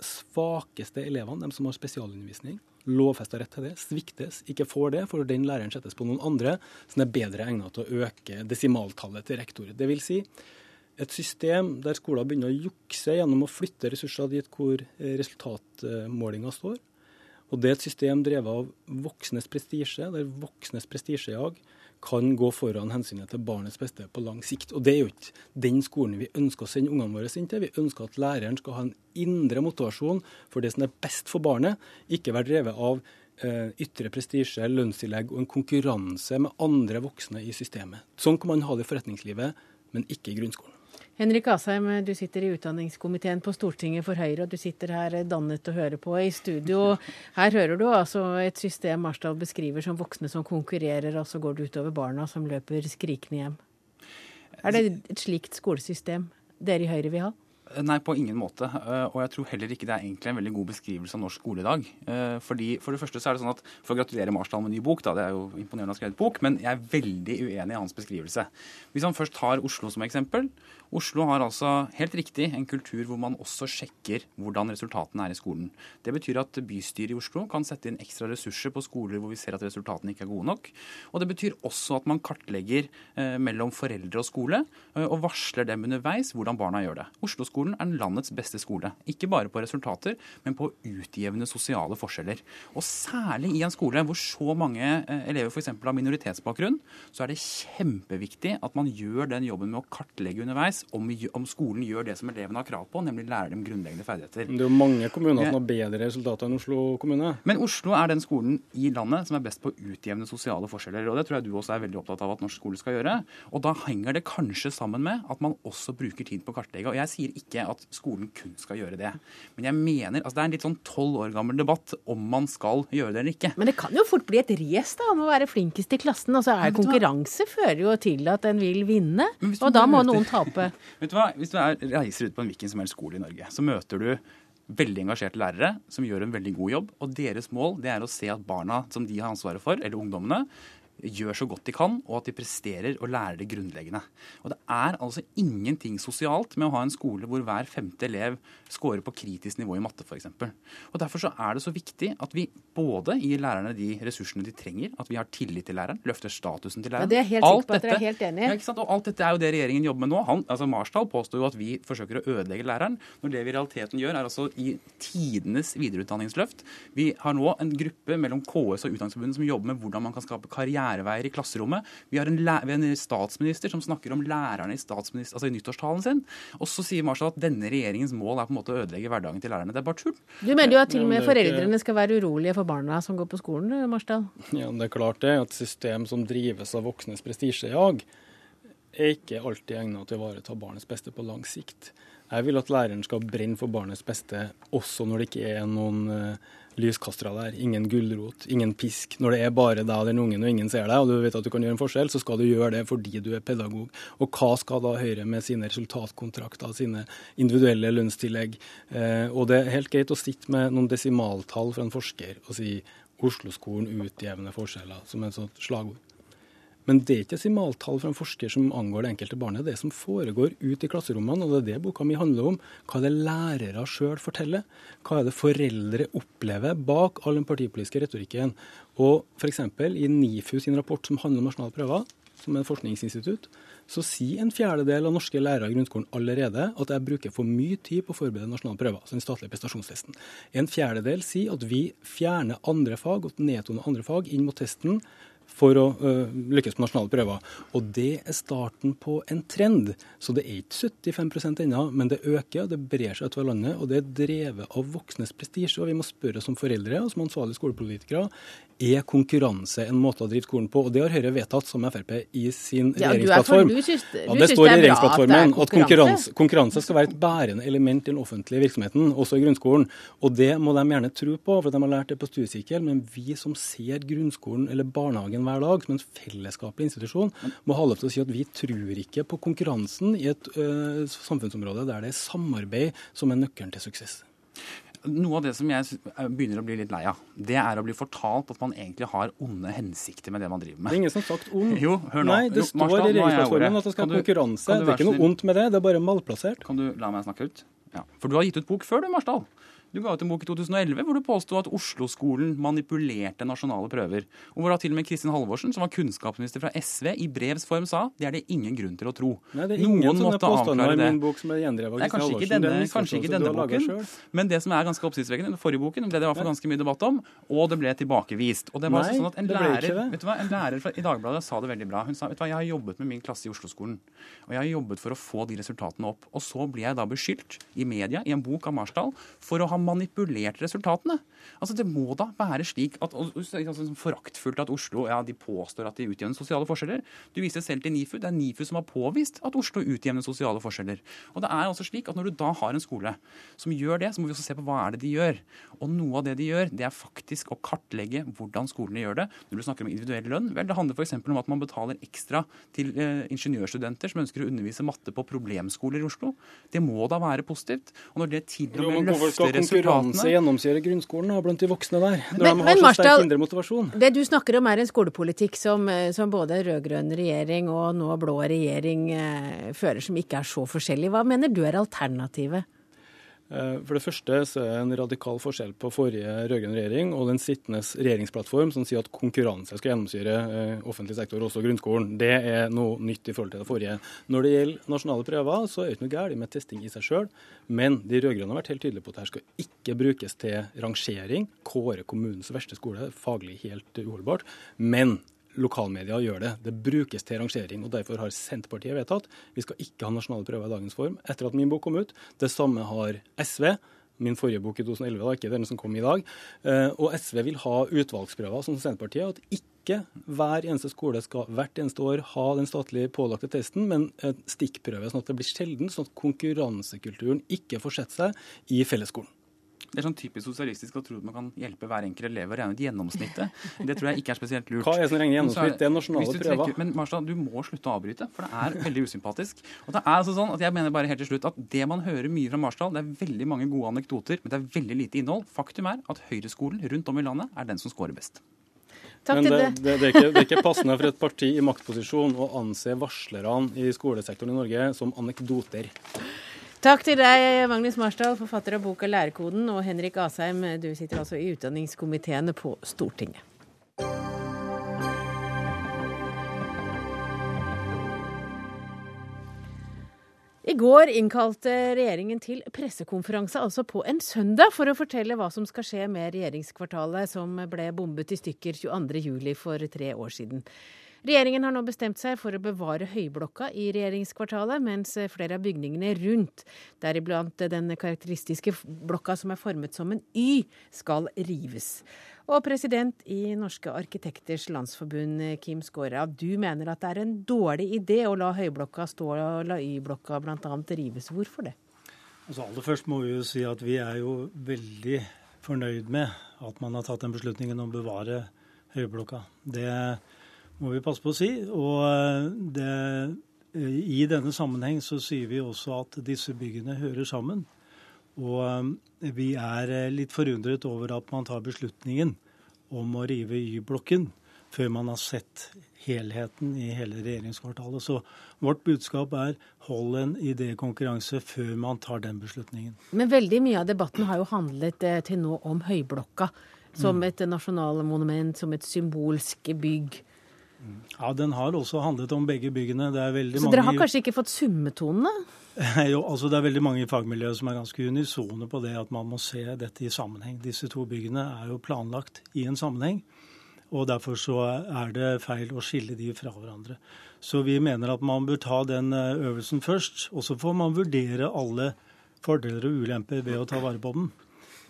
svakeste elevene, de som har spesialundervisning, lovfesta rett til det, sviktes, ikke får det, for den læreren settes på noen andre som er bedre egnet til å øke desimaltallet til rektor. Det vil si et system der skoler begynner å jukse gjennom å flytte ressurser dit hvor eh, resultatmålinga står. Og det er et system drevet av voksnes prestisje, der voksnes prestisjejag kan gå foran hensynet til barnets beste på lang sikt. Og Det er jo ikke den skolen vi ønsker å sende ungene våre inn til. Vi ønsker at læreren skal ha en indre motivasjon for det som er best for barnet, ikke være drevet av eh, ytre prestisje, lønnstillegg og en konkurranse med andre voksne i systemet. Sånn kan man ha det i forretningslivet, men ikke i grunnskolen. Henrik Asheim, du sitter i utdanningskomiteen på Stortinget for Høyre, og du sitter her dannet og hører på i studio. Her hører du altså et system Marsdal beskriver som voksne som konkurrerer, og så går det utover barna som løper skrikende hjem. Er det et slikt skolesystem dere i Høyre vil ha? Nei, på ingen måte. Eh, og jeg tror heller ikke det er egentlig en veldig god beskrivelse av norsk skole i dag. Eh, fordi, For det første så er det sånn at, for å gratulere Marsdal med ny bok, da, det er jo imponerende å ha skrevet bok, men jeg er veldig uenig i hans beskrivelse. Hvis han først tar Oslo som eksempel, Oslo har altså helt riktig en kultur hvor man også sjekker hvordan resultatene er i skolen. Det betyr at bystyret i Oslo kan sette inn ekstra ressurser på skoler hvor vi ser at resultatene ikke er gode nok. Og det betyr også at man kartlegger eh, mellom foreldre og skole og varsler dem underveis hvordan barna gjør det. Oslo-skolen er landets beste skole. Ikke bare på resultater, men på å utjevne sosiale forskjeller. Og særlig i en skole hvor så mange eh, elever f.eks. har minoritetsbakgrunn, så er det kjempeviktig at man gjør den jobben med å kartlegge underveis om, om, skolen gjør det som elevene har krav på, nemlig lære dem grunnleggende ferdigheter. Det er jo mange kommuner som har bedre resultater enn Oslo kommune. Men Oslo er den skolen i landet som er best på å utjevne sosiale forskjeller. og Det tror jeg du også er veldig opptatt av at norsk skole skal gjøre. Og da henger det kanskje sammen med at man også bruker tid på å kartlegge. Og jeg sier ikke at skolen kun skal gjøre det. Men jeg mener, altså det er en litt sånn tolv år gammel debatt om man skal gjøre det eller ikke. Men det kan jo fort bli et race da, om å være flinkest i klassen. Altså er Konkurranse fører jo til at en vil vinne, og da må noen tape. *laughs* Vet du hva? Hvis du er, reiser ut på en hvilken som helst skole i Norge, så møter du veldig engasjerte lærere som gjør en veldig god jobb. Og deres mål det er å se at barna som de har ansvaret for, eller ungdommene, gjør så godt de kan, og at de presterer og lærer det grunnleggende. Og Det er altså ingenting sosialt med å ha en skole hvor hver femte elev scorer på kritisk nivå i matte f.eks. Og Derfor så er det så viktig at vi både gir lærerne de ressursene de trenger, at vi har tillit til læreren, løfter statusen til læreren. Ja, det er helt sikker på at dere er helt enige. Ja? Og alt dette er jo det regjeringen jobber med nå. Han, altså Marsdal påstår jo at vi forsøker å ødelegge læreren, når det vi i realiteten gjør, er altså i tidenes videreutdanningsløft. Vi har nå en gruppe mellom KS og Utdanningsforbundet som jobber med hvordan man kan skape karriere karriereveier i klasserommet. Vi har en, vi har en statsminister som snakker om lærerne i, altså i nyttårstalen sin. Og så sier Marshall at denne regjeringens mål er på en måte å ødelegge hverdagen til lærerne. Det er bare tull. Du mener jo at til og med foreldrene skal være urolige for barna som går på skolen, Marsdal? Ja, det er klart det. Et system som drives av voksnes prestisjejag, er ikke alltid egnet til å ivareta barnets beste på lang sikt. Jeg vil at læreren skal brenne for barnets beste, også når det ikke er noen uh, lyskastere der. Ingen gulrot, ingen pisk. Når det er bare deg og den ungen og ingen ser deg, og du vet at du kan gjøre en forskjell, så skal du gjøre det fordi du er pedagog. Og hva skal da Høyre med sine resultatkontrakter, sine individuelle lønnstillegg? Uh, og det er helt greit å sitte med noen desimaltall fra en forsker og si Oslo-skolen utjevner forskjeller, som et sånt slagord. Men det er ikke simaltall fra en forsker som angår det enkelte barnet. Det er som foregår ute i klasserommene, og det er det boka mi handler om. Hva er det lærere sjøl forteller? Hva er det foreldre opplever bak all den partipolitiske retorikken? Og f.eks. i NIFU sin rapport som handler om nasjonale prøver, som er et forskningsinstitutt, så sier en fjerdedel av norske lærere i grunnskolen allerede at jeg bruker for mye tid på å forberede nasjonale prøver, altså den statlige prestasjonstesten. En fjerdedel sier at vi fjerner andre fag og nedtoner andre fag inn mot testen for å uh, lykkes på nasjonale prøver. Og det er starten på en trend. Så det er ikke 75% ennå, men det øker, det brer seg utover landet. Og det er drevet av voksnes prestisje. Og vi må spørre som foreldre og som ansvarlige skolepolitikere er konkurranse en måte å drive skolen på? Og det har Høyre vedtatt som Frp i sin ja, regjeringsplattform. Du synes, du ja, det står i regjeringsplattformen at, at konkurranse. konkurranse. skal være et bærende element i den offentlige virksomheten, også i grunnskolen. Og det må de gjerne tro på, for de har lært det på studiesirkel. Men vi som ser grunnskolen eller barnehagen hver dag som en fellesskapelig institusjon, må ha lov til å si at vi tror ikke på konkurransen i et uh, samfunnsområde der det er samarbeid som er nøkkelen til suksess. Noe av det som jeg begynner å bli litt lei av, det er å bli fortalt at man egentlig har onde hensikter med det man driver med. Det er ingen som har sagt ond. Jo, hør nå. Nei, det jo, står Marstad, i regjeringsplattformen at det skal være konkurranse. Det er ikke noe ondt med det, det er bare malplassert. Kan du la meg snakke ut? Ja. For du har gitt ut bok før, du, Marsdal. Du ga ut en bok i 2011 hvor du påsto at Oslo-skolen manipulerte nasjonale prøver. Og hvor da til og med Kristin Halvorsen, som var kunnskapsminister fra SV, i brevs form sa det er det ingen grunn til å tro. Nei, det er ingen Noen sånne påstander i min bok som er gjendrevet av Kristin Halvorsen. Denne, kanskje ikke denne boken, men det som er ganske oppsiktsvekkende, den forrige boken ble det i hvert fall ganske mye debatt om, og det ble tilbakevist. Og det var altså Nei, sånn at en lærer, vet du hva, en lærer fra, i Dagbladet sa det veldig bra. Hun sa vet du hva, jeg har jobbet med min klasse i Oslo-skolen, og jeg har jobbet for å få de resultatene opp. Og så blir jeg da beskyldt i media, i en bok av Marsdal, for å ha manipulert resultatene. Altså Det må da være slik at altså, foraktfullt at Oslo ja, de påstår at de utjevner sosiale forskjeller. Du viser selv til NIFU. Det er NIFU som har påvist at Oslo utjevner sosiale forskjeller. Og det er altså slik at Når du da har en skole som gjør det, så må vi også se på hva er det de gjør. Og noe av det de gjør, det er faktisk å kartlegge hvordan skolene gjør det. Når du snakker om individuell lønn, vel, det handler f.eks. om at man betaler ekstra til eh, ingeniørstudenter som ønsker å undervise matte på problemskoler i Oslo. Det må da være positivt. Og når det til og med løfter resultatene gjennomsyrer grunnskolen og blant de voksne der. Når men, de har så Marstad, sterk indre motivasjon. Det du snakker om er en skolepolitikk som, eh, som både rød-grønn regjering og nå blå regjering eh, fører, som ikke er så forskjellig. Hva mener du er alternativet? Eh, for det første så er det en radikal forskjell på forrige rød-grønn regjering og den sittende regjeringsplattform som sier at konkurranse skal gjennomsyre eh, offentlig sektor, også grunnskolen. Det er noe nytt i forhold til det forrige. Når det gjelder nasjonale prøver, så er det ikke noe galt med testing i seg sjøl, men de rød-grønne har vært helt tydelige på at dette skal ikke brukes til rangering, kåre kommunens verste skole, faglig helt uholdbart. men lokalmedia gjør det. Det brukes til rangering. og Derfor har Senterpartiet vedtatt vi skal ikke ha nasjonale prøver i dagens form etter at min bok kom ut. Det samme har SV. Min forrige bok i 2011, da, ikke den som kom i dag. Eh, og SV vil ha utvalgsprøver, som Senterpartiet. At ikke hver eneste skole skal hvert eneste år ha den statlig pålagte testen, men en stikkprøve, sånn at det blir sjelden, sånn at konkurransekulturen ikke får sett seg i fellesskolen. Det er sånn typisk sosialistisk å tro at man kan hjelpe hver enkelt elev å regne ut gjennomsnittet. Det tror jeg ikke er spesielt lurt. Hva er det som regner gjennomsnitt? Det er nasjonale prøver. Men Marstad, du må slutte å avbryte, for det er veldig usympatisk. Og det er altså sånn at jeg mener bare helt til slutt at det man hører mye fra Marsdal, det er veldig mange gode anekdoter, men det er veldig lite innhold. Faktum er at Høyreskolen rundt om i landet er den som scorer best. Takk Men det, det, det, er ikke, det, er ikke, passende for et parti i maktposisjon å anse varslerne i skolesektoren i Norge som anekdoter. Takk til deg, Magnus Marsdal, forfatter av boka 'Lærekoden', og Henrik Asheim, du sitter altså i utdanningskomiteene på Stortinget. I går innkalte regjeringen til pressekonferanse, altså på en søndag, for å fortelle hva som skal skje med regjeringskvartalet som ble bombet i stykker 22.07. for tre år siden. Regjeringen har nå bestemt seg for å bevare Høyblokka i regjeringskvartalet, mens flere av bygningene rundt, deriblant den karakteristiske blokka som er formet som en Y, skal rives. Og president i Norske arkitekters landsforbund, Kim Skåra, du mener at det er en dårlig idé å la Høyblokka stå og la Y-blokka bl.a. rives. Hvorfor det? Altså Aller først må vi jo si at vi er jo veldig fornøyd med at man har tatt den beslutningen om å bevare Høyblokka. Det må vi passe på å si. Og eh, det, eh, i denne sammenheng så sier vi også at disse byggene hører sammen. Og eh, vi er litt forundret over at man tar beslutningen om å rive Y-blokken før man har sett helheten i hele regjeringskvartalet. Så vårt budskap er hold en idékonkurranse før man tar den beslutningen. Men veldig mye av debatten har jo handlet til nå om Høyblokka. Som mm. et nasjonalmonument, som et symbolsk bygg. Ja, den har også handlet om begge byggene. Så mange... dere har kanskje ikke fått summetonene? *laughs* jo, altså Det er veldig mange i fagmiljøet som er ganske unisone på det at man må se dette i sammenheng. Disse to byggene er jo planlagt i en sammenheng og Derfor så er det feil å skille de fra hverandre. Så vi mener at man bør ta den eh, øvelsen først. Og så får man vurdere alle fordeler og ulemper ved å ta vare på den.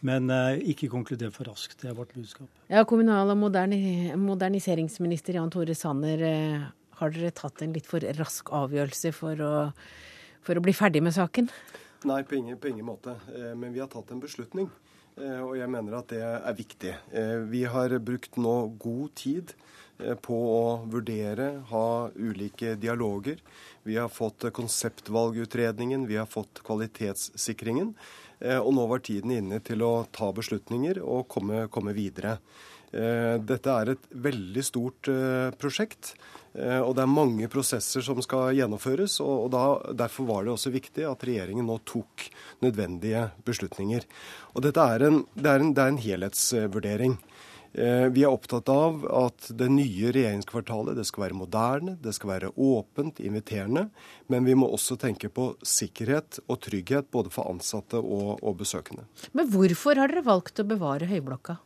Men eh, ikke konkluder for raskt. Det er vårt budskap. Ja, Kommunal- og moderni moderniseringsminister Jan Tore Sanner, eh, har dere tatt en litt for rask avgjørelse for å, for å bli ferdig med saken? Nei, på ingen, på ingen måte. Men vi har tatt en beslutning. Eh, og jeg mener at det er viktig. Eh, vi har brukt nå god tid eh, på å vurdere, ha ulike dialoger. Vi har fått konseptvalgutredningen, vi har fått kvalitetssikringen. Og nå var tiden inne til å ta beslutninger og komme, komme videre. Dette er et veldig stort prosjekt. Eh, og det er mange prosesser som skal gjennomføres. og da, Derfor var det også viktig at regjeringen nå tok nødvendige beslutninger. Og dette er en, det er en, det er en helhetsvurdering. Eh, vi er opptatt av at det nye regjeringskvartalet det skal være moderne, det skal være åpent, inviterende. Men vi må også tenke på sikkerhet og trygghet både for ansatte og, og besøkende. Men hvorfor har dere valgt å bevare Høyblokka?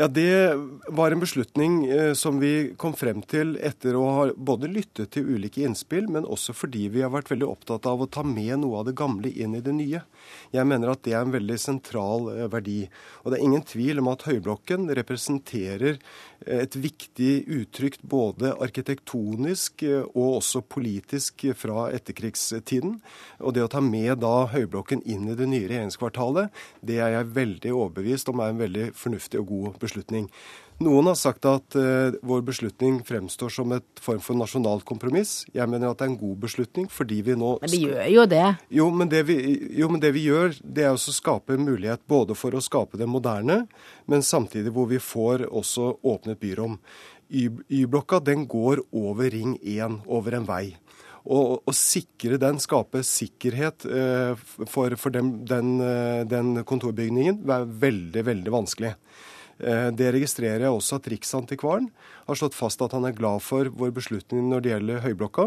Ja, Det var en beslutning eh, som vi kom frem til etter å ha både lyttet til ulike innspill, men også fordi vi har vært veldig opptatt av å ta med noe av det gamle inn i det nye. Jeg mener at det er en veldig sentral eh, verdi. Og det er ingen tvil om at Høyblokken representerer et viktig uttrykk både arkitektonisk eh, og også politisk fra etterkrigstiden. Og det å ta med da Høyblokken inn i det nye regjeringskvartalet, det er jeg veldig overbevist om er en veldig fornuftig og god beslutning. Noen har sagt at uh, vår beslutning fremstår som et form for nasjonalt kompromiss. Jeg mener at det er en god beslutning fordi vi nå Men vi gjør jo det. Jo, men det vi, jo, men det vi gjør, det er å skape mulighet både for å skape det moderne, men samtidig hvor vi får også åpnet byrom. Y-blokka den går over Ring 1, over en vei. Å sikre den, skape sikkerhet uh, for, for den, den, uh, den kontorbygningen, er veldig, veldig vanskelig. Eh, det registrerer jeg også at Riksantikvaren har slått fast at han er glad for vår beslutning når det gjelder Høyblokka.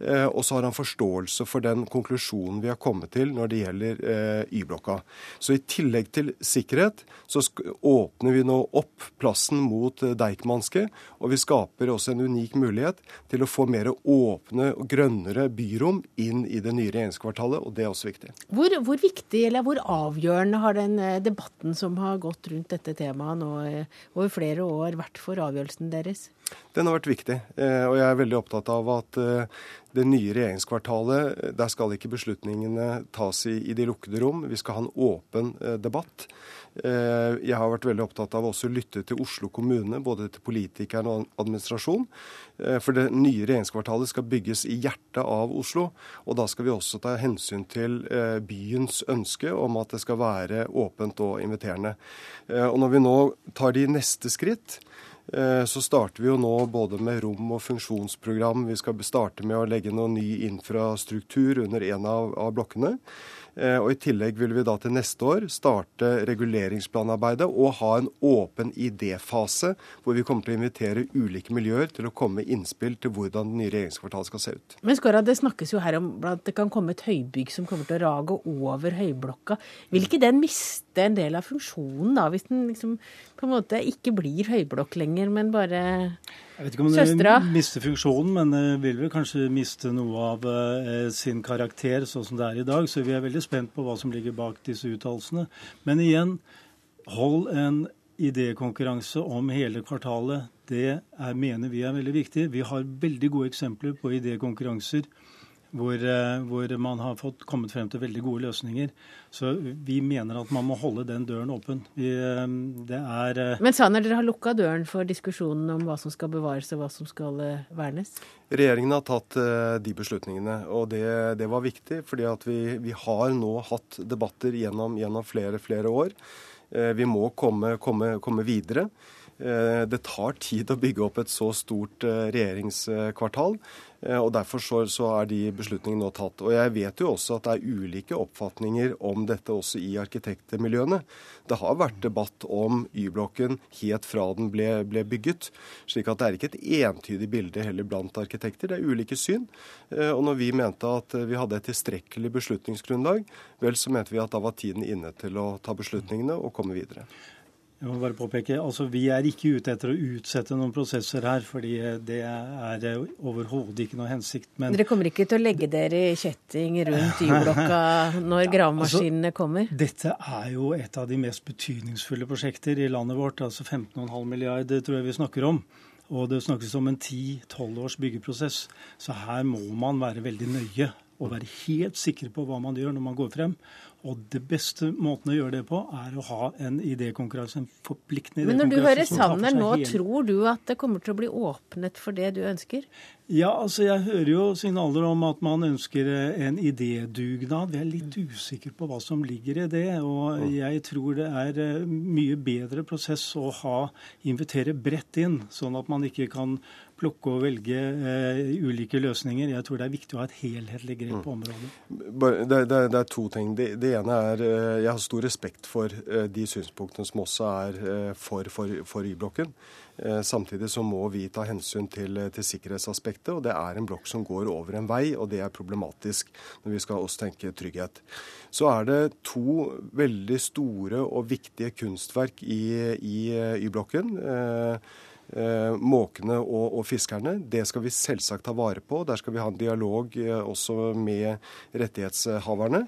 Eh, og så har han forståelse for den konklusjonen vi har kommet til når det gjelder eh, Y-blokka. Så i tillegg til sikkerhet, så åpner vi nå opp plassen mot Deichmanske. Og vi skaper også en unik mulighet til å få mer åpne og grønnere byrom inn i det nye regjeringskvartalet, og det er også viktig. Hvor, hvor viktig eller hvor avgjørende har den debatten som har gått rundt dette temaet nå over flere år vært for avgjørelsen deres? Den har vært viktig. Eh, og jeg er veldig opptatt av at eh, det nye regjeringskvartalet, der skal ikke beslutningene tas i, i de lukkede rom. Vi skal ha en åpen eh, debatt. Jeg har vært veldig opptatt av å lytte til Oslo kommune, både til politikerne og administrasjon. For det nye regjeringskvartalet skal bygges i hjertet av Oslo. Og da skal vi også ta hensyn til byens ønske om at det skal være åpent og inviterende. Og når vi nå tar de neste skritt, Eh, så starter vi jo nå både med rom- og funksjonsprogram. Vi skal starte med å legge noe ny infrastruktur under en av, av blokkene. Eh, og I tillegg vil vi da til neste år starte reguleringsplanarbeidet og ha en åpen idéfase, hvor vi kommer til å invitere ulike miljøer til å komme med innspill til hvordan det nye regjeringskvartalet skal se ut. Men Skåra, Det snakkes jo her om at det kan komme et høybygg som kommer til å rage over Høyblokka. Vil ikke den miste en del av funksjonen da, hvis den liksom på en måte ikke blir høyblokk lenger, men bare jeg vet ikke om den mister funksjonen, men den vil vel kanskje miste noe av eh, sin karakter sånn som det er i dag. Så vi er veldig spent på hva som ligger bak disse uttalelsene. Men igjen, hold en idékonkurranse om hele kvartalet. Det er, mener vi er veldig viktig. Vi har veldig gode eksempler på idékonkurranser hvor, eh, hvor, man har fått kommet frem til veldig gode løsninger. Så vi mener at man må holde den døren åpen. Vi, eh, det er eh, Men Sanner, dere har lukka døren for diskusjonen om hva som skal bevares og hva som skal vernes? Regjeringen har tatt de beslutningene, og det, det var viktig. fordi vi, vi, har nå hatt debatter gjennom, gjennom flere, flere år. Vi må komme, komme, komme videre. Eh, det tar tid å bygge opp et så stort regjeringskvartal. Eh, og Derfor så, så, er de beslutningene nå tatt. Og Jeg vet jo også at det er ulike oppfatninger om dette også i arkitektmiljøene. Det har vært debatt om Y-blokken helt fra den ble, ble, bygget. slik at det er ikke et entydig bilde heller blant arkitekter. Det er ulike syn. Og når vi mente at vi hadde et tilstrekkelig beslutningsgrunnlag, vel så mente vi at da var tiden inne til å ta beslutningene og komme videre. Jeg må bare påpeke, altså Vi er ikke ute etter å utsette noen prosesser her, fordi det er overhodet ikke noe hensikt. Men Dere kommer ikke til å legge dere i kjetting rundt Y-blokka *laughs* når gravemaskinene altså, kommer? Dette er jo et av de mest betydningsfulle prosjekter i landet vårt. altså 15,5 milliarder tror jeg vi snakker om. Og det snakkes om en 10-12 års byggeprosess. Så her må man være veldig nøye og være helt sikre på hva man gjør når man går frem. Og det beste måten å gjøre det på, er å ha en idékonkurranse, en forpliktende idékonkurranse. Men når du hører Sanner nå, hele... tror du at det kommer til å bli åpnet for det du ønsker? Ja, altså jeg hører jo signaler om at man ønsker eh, en idédugnad. Vi er litt usikre på hva som ligger i det. Og jeg tror det er eh, mye bedre prosess å ha, invitere bredt inn, sånn at man ikke kan plukke og velge eh, ulike løsninger. Jeg tror det er viktig å ha et helhetlig grep på mm. området. Det, det, det er to ting. Det, det, ene er eh, Jeg har stor respekt for eh, de synspunktene som også er eh, for, for, for Y-blokken. Samtidig så må vi ta hensyn til, til, sikkerhetsaspektet. og Det er en blokk som går over en vei, og det er problematisk når vi skal også tenke trygghet. Så er det to veldig store og viktige kunstverk i, i Y-blokken. Eh, måkene og, og, fiskerne. Det skal vi selvsagt ta vare på. Der skal vi ha en dialog eh, også med rettighetshaverne.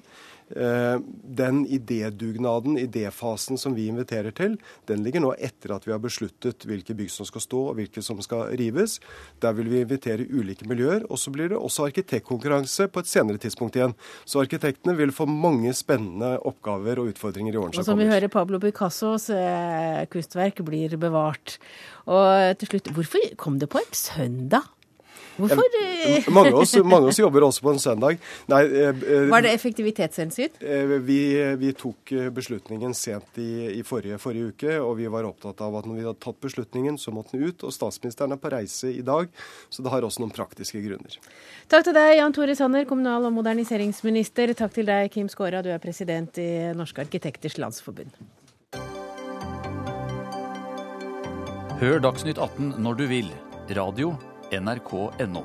Eh, den idédugnaden, idéfasen som vi inviterer til, den ligger nå etter at vi har besluttet hvilke bygg som skal stå og hvilke som skal rives. Der vil vi invitere ulike miljøer. Og så blir det også arkitektkonkurranse på et senere tidspunkt igjen. Så arkitektene vil få mange spennende oppgaver og utfordringer i årene som kommer. Og som vi hører, Pablo Picassos eh, kunstverk blir bevart. Og til slutt, hvorfor kom det på en søndag? Hvorfor? Mange av, oss, mange av oss jobber også på en søndag. Nei, eh, eh, Var det effektivitetshensyn? Eh, vi, vi, tok beslutningen sent i, i forrige, forrige, uke, og vi var opptatt av at når vi hadde tatt beslutningen, så måtte den ut. Og statsministeren er på reise i dag, så det har også noen praktiske grunner. Takk til deg, Jan Tore Sanner, kommunal- og moderniseringsminister. Takk til deg, Kim Skåra, du er president i Norske arkitekters landsforbund. Hør Dagsnytt 18 når du vil. Radio nrk.no.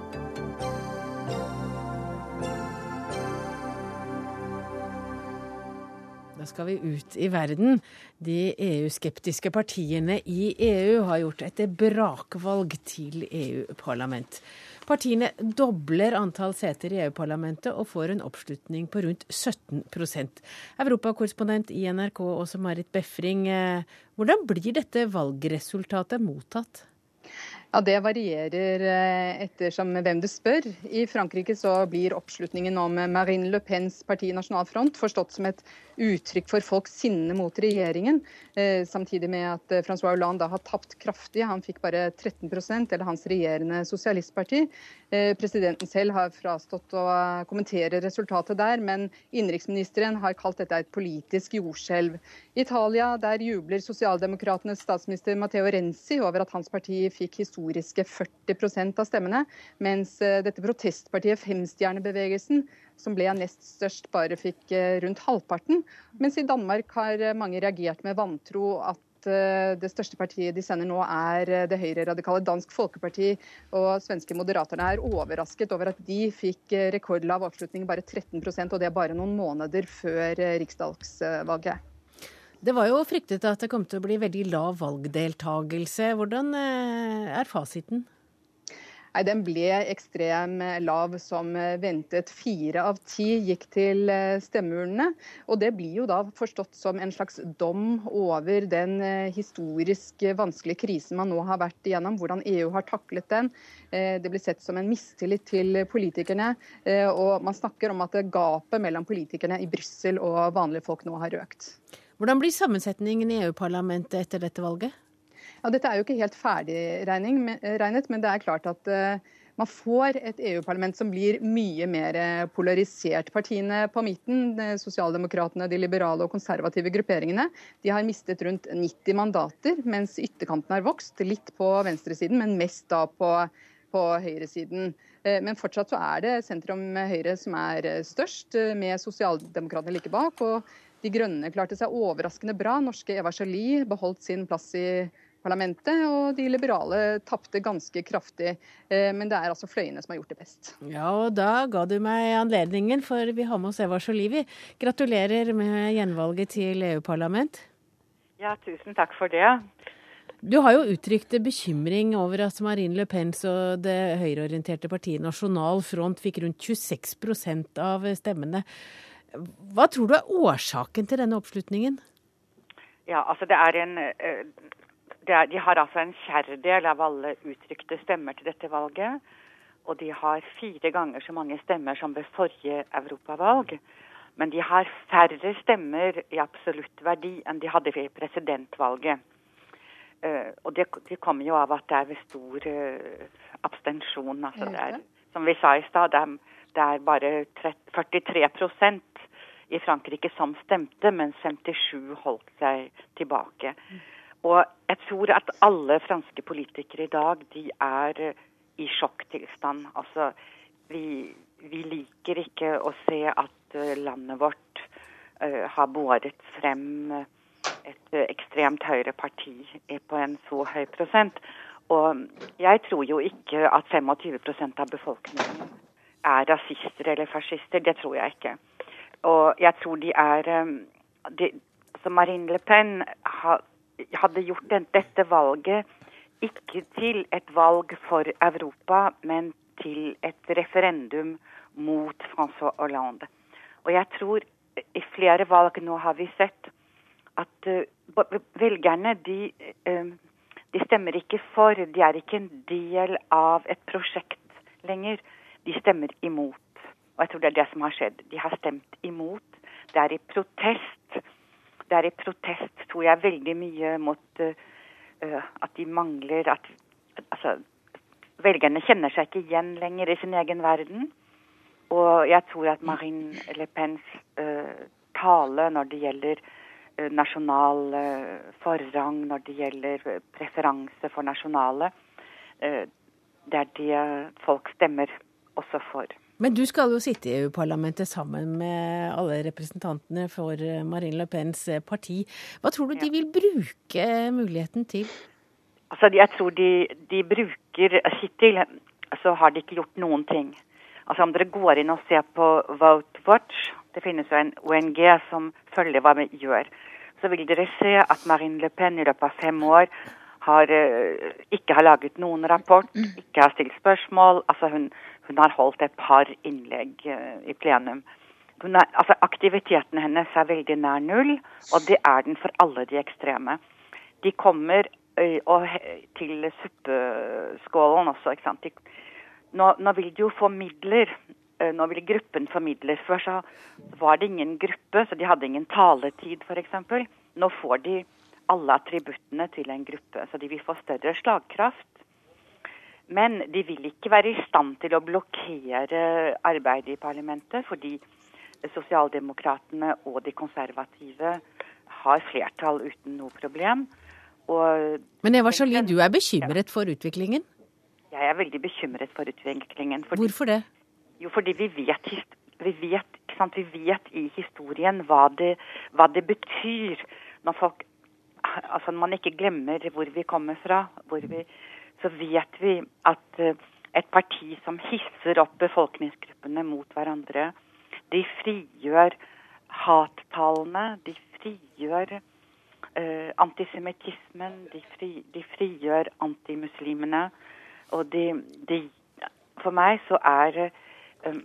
Da skal vi ut i verden. De EU-skeptiske partiene i EU har gjort et brakvalg til EU-parlament. Partiene dobler antall seter i EU-parlamentet og får en oppslutning på rundt 17% Europakorrespondent i NRK Åse Marit Befring, eh, hvordan blir dette valgresultatet mottatt? Ja, Det varierer eh, ettersom hvem du spør. I Frankrike så blir oppslutningen om Marine Le Pens parti Nasjonal Front forstått som et uttrykk for folks sinne mot regjeringen. Eh, samtidig med at eh, Francois Hollande har tapt kraftig. Han fikk bare 13% eller hans regjerende sosialistparti. Presidenten selv har frastått å kommentere resultatet der, men innenriksministeren har kalt dette et politisk jordskjelv. I Italia der jubler sosialdemokratenes statsminister Matteo Renzi over at hans parti fikk historiske 40% av stemmene, mens dette protestpartiet Femstjernebevegelsen som ble nest størst, bare fikk eh, rundt halvparten. Mens i Danmark har eh, mange reagert med vantro at eh, det største partiet de sender nå, er det høyreradikale Dansk Folkeparti. Og svenske Moderaterne er overrasket over at de fikk rekordlav oppslutning, bare 13% og det bare noen måneder før riksdagsvalget. Det var jo fryktet at det kom til å bli veldig lav valgdeltagelse. Hvordan er fasiten? Nei, Den ble ekstrem lav som ventet. Fire av ti gikk til eh, stemmeurnene. Og det blir jo da forstått som en slags dom over den eh, historisk vanskelige krisen man nå har vært igjennom. Hvordan EU har taklet den. Eh, det blir sett som en mistillit til politikerne. Og man snakker om at gapet mellom politikerne i Brussel og vanlige folk nå har økt. Hvordan blir sammensetningen i EU-parlamentet etter dette valget? Ja, Dette er jo ikke helt ferdigregnet, men det er klart at uh, man får et EU-parlament som blir mye mer polarisert. Partiene på midten, Sosialdemokratene, de liberale og konservative grupperingene, de har mistet rundt 90 mandater, mens ytterkanten har vokst. Litt på venstresiden, men mest da på, på høyresiden. Eh, men fortsatt så er det sentrum-høyre som er størst, eh, med sosialdemokratene like bak. Og De Grønne klarte seg overraskende bra. Norske Eva Jolie beholdt sin plass i parlamentet, og de liberale tapte ganske kraftig. Eh, men det er altså fløyene som har gjort det best. Ja, og da ga du meg anledningen, for vi har med oss Eva Sjolivi. Gratulerer med gjenvalget til EU-parlament. Ja, tusen takk for det. Du har jo uttrykt bekymring over at Marine Le Pen og det høyreorienterte partiet Nasjonal Front fikk rundt 26% av stemmene. Hva tror du er årsaken til denne oppslutningen? Ja, altså det er en det er, de har altså en fjerdedel av alle uttrykte stemmer til dette valget. Og de har fire ganger så mange stemmer som ved forrige europavalg. Men de har færre stemmer i absolutt verdi enn de hadde ved presidentvalget. Uh, og det, de kommer jo av at det er ved stor uh, abstensjon. Altså det er, som vi sa i stad, det, det, er bare 30, 43 i Frankrike som stemte, mens 57 holdt seg tilbake. Og jeg tror at alle franske politikere i dag de er eh, i sjokktilstand. Altså, vi, vi liker ikke å se at eh, landet vårt uh, har båret frem et ekstremt høyre parti på en så høy prosent. Og jeg tror jo ikke at 25% av befolkningen er rasister eller fascister. Det tror jeg ikke. Og jeg tror de er de, altså Marine Le Pen hadde gjort dette valget ikke til et valg for Europa, men til et referendum mot François Hollande. Og jeg tror i flere valg nå har vi sett at uh, velgerne de, de, stemmer ikke for. De er ikke en del av et prosjekt lenger. De stemmer imot. Og jeg tror det er det som har skjedd. De har stemt imot. Det er i protest det er i protest, tror jeg, veldig mye mot uh, at de mangler at Altså, velgerne kjenner seg ikke igjen lenger i sin egen verden. Og jeg tror at Marine Le Pens uh, tale når det gjelder uh, nasjonal forrang, når det gjelder preferanse for nasjonale, det er det folk stemmer også for. Men du skal jo sitte i EU-parlamentet sammen med alle representantene for eh, Marine Le Pens eh, parti. Hva tror du de vil bruke muligheten til? Altså, Jeg tror de, de bruker Hittil så har de ikke gjort noen ting. Altså Om dere går inn og ser på Vote Watch, det finnes jo en ONG som følger hva vi gjør, så vil dere se at Marine Le Pen i løpet av fem år har, uh, ikke har laget noen rapport, ikke har stilt spørsmål. altså hun hun har holdt et par innlegg uh, i plenum. Er, altså, aktiviteten hennes er veldig nær null, og det er den for alle de ekstreme. De kommer uh, og, til suppeskålen også. ikke sant? De, nå, nå, vil de jo få midler. Nå vil gruppen få midler. Før så var det ingen gruppe, så de hadde ingen taletid f.eks. Nå får de alle attributtene til en gruppe, så de vil få større slagkraft. Men de vil ikke være i stand til å blokkere arbeidet i parlamentet, fordi sosialdemokratene og de konservative har flertall uten noe problem. Og Men Eva Jolie, du er bekymret for utviklingen? Jeg er veldig bekymret for utviklingen. Fordi, Hvorfor det? Jo, fordi vi vet, vi vet, vi vet i historien hva det, hva det betyr når folk Altså når man ikke glemmer hvor vi kommer fra. vi så vet vi at eh, et parti som hisser opp befolkningsgruppene mot hverandre, de frigjør hattalene, de frigjør uh, antisemittismen, de, fri, de, frigjør antimuslimene. Og de, de, for meg så er, um,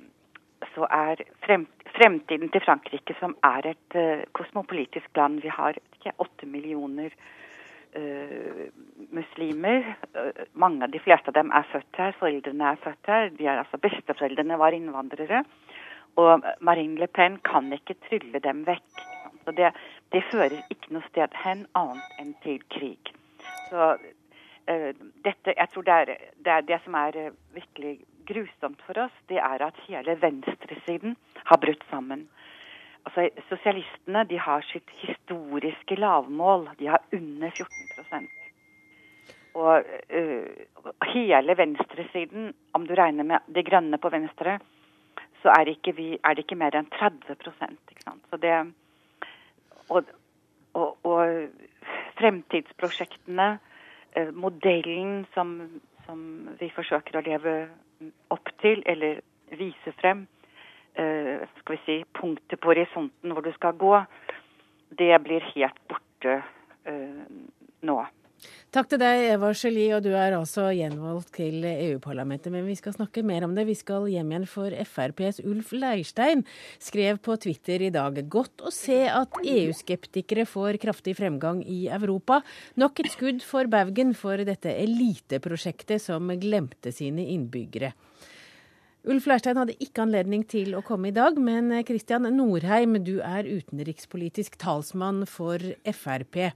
så er frem, fremtiden til Frankrike, som er et uh, kosmopolitisk land Vi har åtte millioner uh, muslimer. Uh, mange de fleste av dem er født her. Foreldrene er født her. De er, altså, besteforeldrene var innvandrere. Og Marine Le Pen kan ikke trylle dem vekk. Så det, det fører ikke noe sted hen annet enn til krig. Så uh, dette, jeg tror det er, det er det, som er virkelig grusomt for oss, det er at hele venstresiden har brutt sammen. Altså, Sosialistene de har sitt historiske lavmål. De har under 14 Og uh, hele venstresiden, om du regner med De grønne på venstre, så er, ikke vi, er det ikke mer enn 30 ikke sant? Så det, og, og, og fremtidsprosjektene, uh, modellen som, som vi forsøker å leve opp til, eller vise frem, skal vi si, punktet på horisonten hvor du skal gå, det blir helt borte uh, nå. Takk til deg, Eva Jolie, og du er altså gjenvalgt til EU-parlamentet. Men vi skal snakke mer om det. Vi skal hjem igjen, for FrPs Ulf Leirstein skrev på Twitter i dag godt å se at EU-skeptikere får kraftig fremgang i Europa. Nok et skudd for baugen for dette eliteprosjektet som glemte sine innbyggere. Ulf Leirstein hadde ikke anledning til å komme i dag, men Kristian Norheim, du er utenrikspolitisk talsmann for Frp.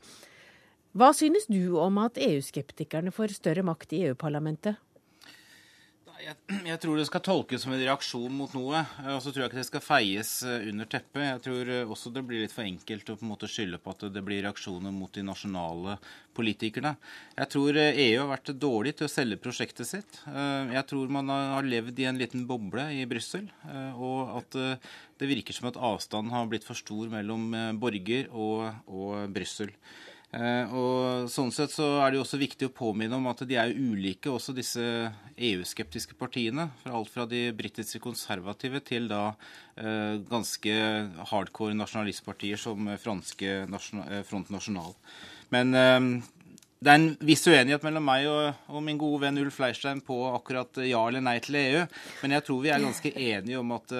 Hva synes du om at EU-skeptikerne får større makt i EU-parlamentet? Jeg, jeg, tror det skal tolkes som en reaksjon mot noe. Og så tror jeg ikke det skal feies eh, under teppet. Jeg tror eh, også det blir litt for enkelt å på en måte skylde på at det blir reaksjoner mot de nasjonale politikerne. Jeg tror EU eh, e har vært dårlig til å selge prosjektet sitt. Jeg tror man har levd i en liten boble i Brussel, og at det virker som at avstanden har blitt for stor mellom borger og, og Brussel. Eh, og Sånn sett så er det jo også viktig å påminne om at de er ulike, også disse EU-skeptiske partiene. Fra alt fra de britiske konservative til da eh, ganske hardcore nasjonalistpartier som franske eh, Front National. Men det er en viss uenighet mellom meg og, og, min gode venn Ulf Leirstein på akkurat ja eller nei til EU. Men jeg tror vi er ganske enige om at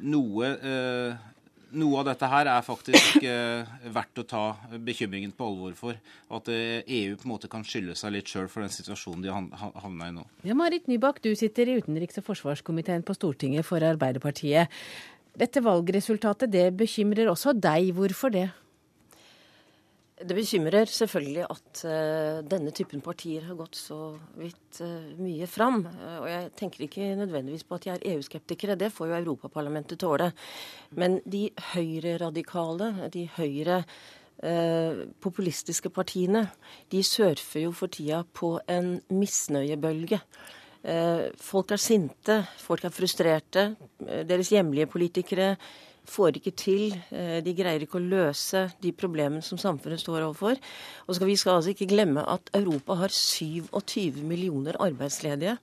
noe noe av dette her er faktisk eh, verdt å ta bekymringen på alvor for. At eh, EU på en måte kan skylde seg litt sjøl for den situasjonen de har havna i nå. Ja, Marit Nybakk, du sitter i utenriks- og forsvarskomiteen på Stortinget for Arbeiderpartiet. Dette valgresultatet det bekymrer også deg. Hvorfor det? Det bekymrer selvfølgelig at uh, denne typen partier har gått så vidt uh, mye fram. Uh, og jeg tenker ikke nødvendigvis på at de er EU-skeptikere, det får jo Europaparlamentet tåle. Men de høyreradikale, de høyre populistiske partiene, de surfer jo for tida på en misnøyebølge. Folk er sinte, folk er frustrerte. Deres hjemlige politikere får ikke til. Eh, de greier ikke å løse de problemene som samfunnet står overfor. Og skal vi skal altså ikke glemme at Europa har 27 millioner arbeidsledige.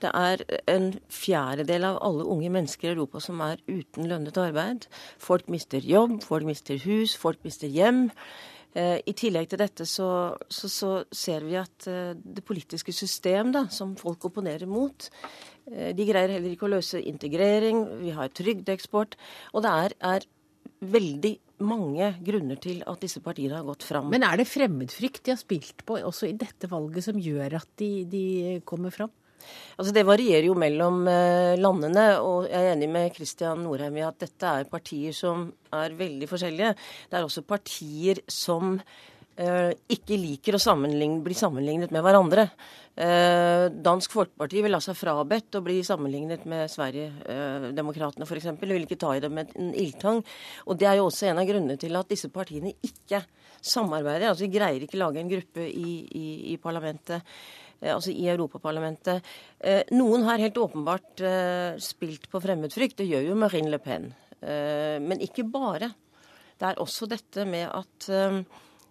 Det er en fjerdedel av alle unge mennesker i Europa som er uten lønnet arbeid. Folk mister jobb, folk mister hus, folk mister hjem. Eh, I tillegg til dette så, så, så ser vi at eh, det politiske system da, som folk opponerer mot, eh, de greier heller ikke å løse integrering. Vi har trygdeeksport. Og det er, er veldig mange grunner til at disse partiene har gått fram. Men er det fremmedfrykt de har spilt på også i dette valget som gjør at de, de kommer fram? Altså Det varierer jo mellom eh, landene, og jeg er enig med Kristian Norheim i at dette er partier som er veldig forskjellige. Det er også partier som eh, ikke liker å sammenligne, bli sammenlignet med hverandre. Eh, Dansk Folkeparti vil ha seg frabedt å bli sammenlignet med Sverigedemokraterna f.eks. Vil ikke ta i det med en ildtang. Og det er jo også en av grunnene til at disse partiene ikke samarbeider. Altså vi greier ikke lage en gruppe i, i, i parlamentet. Eh, altså i Europaparlamentet. Eh, noen har helt åpenbart eh, spilt på fremmedfrykt. Det gjør jo Marine Le Pen. Men ikke bare. Det er også dette med at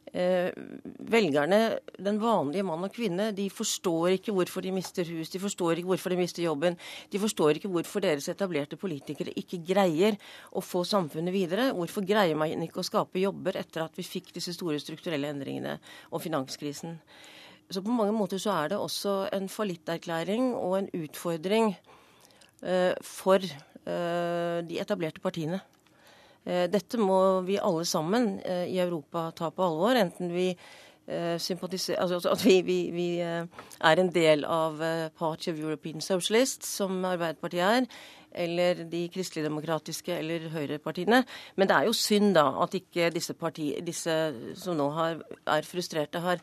velgerne, den vanlige mann og kvinne, de forstår ikke hvorfor de mister hus, de forstår ikke hvorfor de mister jobben. De forstår ikke hvorfor deres etablerte politikere ikke greier å få samfunnet videre. Hvorfor greier man ikke å skape jobber etter at vi fikk disse store strukturelle endringene og finanskrisen. Så på mange måter så er det også en fallitterklæring og en utfordring eh, for eh, de etablerte partiene. Eh, dette må vi alle sammen eh, i Europa ta på alvor, enten vi eh, sympatiserer Altså at vi, vi, vi er en del av Party of European Socialists, som Arbeiderpartiet er, eller de kristeligdemokratiske eller høyrepartiene. Men det er jo synd da at ikke disse, parti, disse som nå har, er frustrerte, har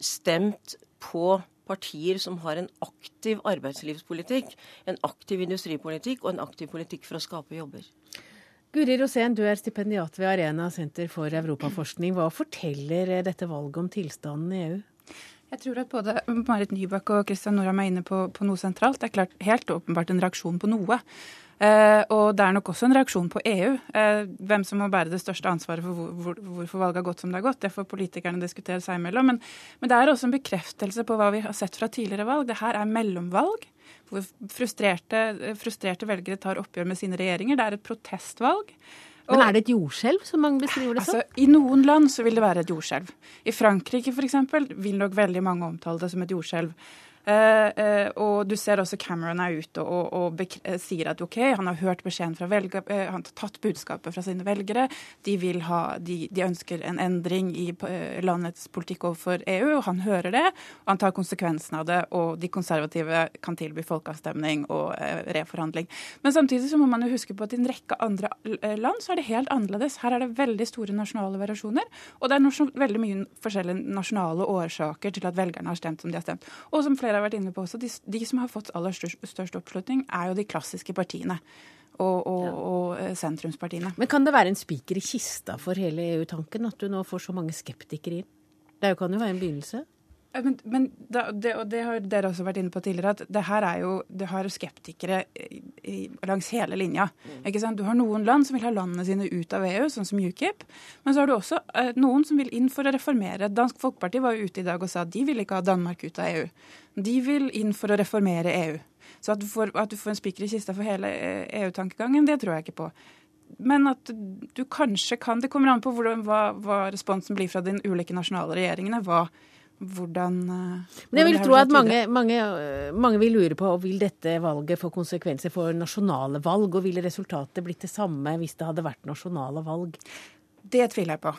stemt på partier som har en aktiv arbeidslivspolitikk, en aktiv industripolitikk og en aktiv politikk for å skape jobber. Guri Rosén, du er stipendiat ved Arena senter for europaforskning. Hva forteller dette valget om tilstanden i EU? Jeg tror at både Marit Nybakk og Kristian Norheim er inne på, på, noe sentralt. Det er klart helt åpenbart en reaksjon på noe. Eh, og det er nok også en reaksjon på EU. Eh, hvem som må bære det største ansvaret for hvor, hvor, hvorfor valget har gått som det har gått, det får politikerne diskutere seg imellom. Men, men, det er også en bekreftelse på hva vi har sett fra tidligere valg. Det her er mellomvalg. Hvor frustrerte, frustrerte velgere tar oppgjør med sine regjeringer. Det er et protestvalg. Men er det et jordskjelv, som mange beskriver det som? Altså, I noen land så vil det være et jordskjelv. I Frankrike f.eks. vil nok veldig mange omtale det som et jordskjelv. Uh, uh, og du ser også Cameron er ute og, og, og uh, sier at OK, han har hørt beskjeden fra velger, han har tatt budskapet fra sine velgere. De, ha, de, de ønsker en endring i landets politikk overfor EU, og han hører det. og Han tar konsekvensen av det, og de konservative kan tilby folkeavstemning og reforhandling. Men samtidig så må man jo huske på at i en rekke andre land så er det helt annerledes. Her er det veldig store nasjonale variasjoner, og det er veldig mye forskjellige nasjonale årsaker til at velgerne har stemt som de har stemt. Og som flere dere har vært inne på også, de, de som har fått aller størst, størst, oppslutning, er jo de klassiske partiene. Og, og, og, eh, sentrumspartiene. Men kan det være en spiker i kista for hele EU-tanken at du nå får så mange skeptikere inn? Det kan jo være en begynnelse? Men, men det, og det har dere også vært inne på tidligere, at det her er jo, det har skeptikere i, i, langs hele linja. Mm. ikke sant? Du har noen land som vil ha landene sine ut av EU, sånn som UKIP. Men så har du også eh, noen som vil inn for å reformere. Dansk Folkeparti var jo ute i dag og sa at de vil ikke ha Danmark ut av EU. De vil inn for å reformere EU. Så at du får, at du får en spiker i kista for hele EU-tankegangen, det tror jeg ikke på men at du kanskje kan Det kommer an på hvordan, hva, hva responsen blir fra de ulike nasjonale regjeringene. hva hvordan, eh, Men jeg vil tro at mange, mange, mange, vil lure på vil dette valget få konsekvenser for nasjonale valg, og ville resultatet blitt det samme hvis det hadde vært nasjonale valg? Det tviler jeg på.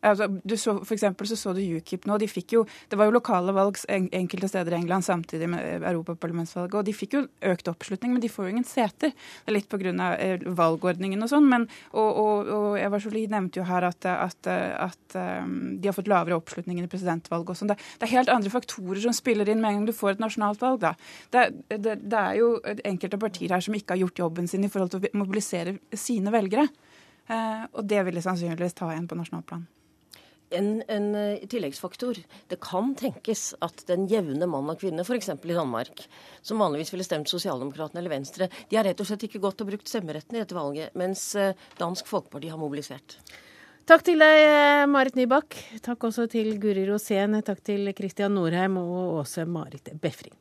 Altså, du så, for eksempel så så du UKIP nå. de fikk jo, Det var jo lokale valg enkelte steder i England samtidig med europaparlamentsvalget. og De fikk jo økt oppslutning, men de får jo ingen seter. Det er litt pga. Eh, valgordningen og sånn. men, og, og, og Eva Jolie nevnte jo her at, at, at um, de har fått lavere oppslutning i presidentvalget. og sånn. Det, det, er helt andre faktorer som spiller inn med en gang du får et nasjonalt valg. da. Det, det, det er jo enkelte partier her som ikke har gjort jobben sin i forhold til å mobilisere sine velgere. Uh, og det vil de sannsynligvis ta igjen på nasjonalplan en, en uh, tilleggsfaktor. Det kan tenkes at den jevne mann og kvinne, f.eks. i Danmark, som vanligvis ville stemt Sosialdemokratene eller Venstre, de har rett og slett ikke gått og brukt stemmeretten i dette valget, mens uh, Dansk Folkeparti har mobilisert. Takk til deg, eh, Marit Nybakk. Takk også til Guri Rosén. Takk til Kristian Norheim og Åse Marit Befring.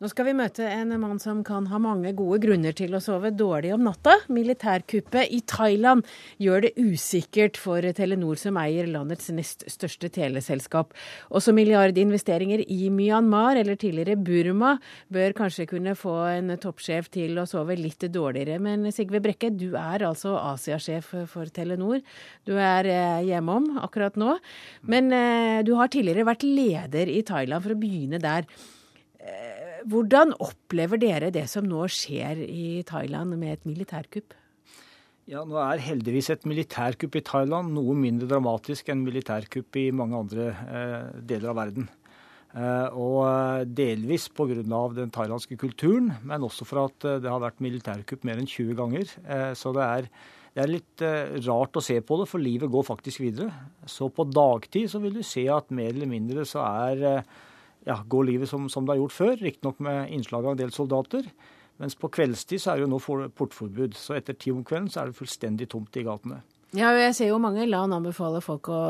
Nå skal vi møte en mann som kan ha mange gode grunner til å sove dårlig om natta. Militærkuppet i Thailand gjør det usikkert for Telenor, som eier landets nest største teleselskap. Også milliardinvesteringer i Myanmar, eller tidligere Burma, bør kanskje kunne få en toppsjef til å sove litt dårligere. Men Sigve Brekke, du er altså Asiasjef for Telenor. Du er eh, hjemom akkurat nå. Men eh, du har tidligere vært leder i Thailand, for å begynne der. Hvordan opplever dere det som nå skjer i Thailand med et militærkupp? Ja, Nå er heldigvis et militærkupp i Thailand noe mindre dramatisk enn militærkupp i mange andre eh, deler av verden. Eh, og eh, delvis pga. den thailandske kulturen, men også for at eh, det har vært militærkupp mer enn 20 ganger. Eh, så det er, det er litt eh, rart å se på det, for livet går faktisk videre. Så på dagtid så vil du se at mer eller mindre så er ja, gå livet som, som det har gjort før, riktignok med innslag av en del soldater. Mens på kveldstid så er det jo nå portforbud. Så etter ti om kvelden så er det fullstendig tomt i gatene. Ja, jeg ser jo mange land anbefaler, folk å,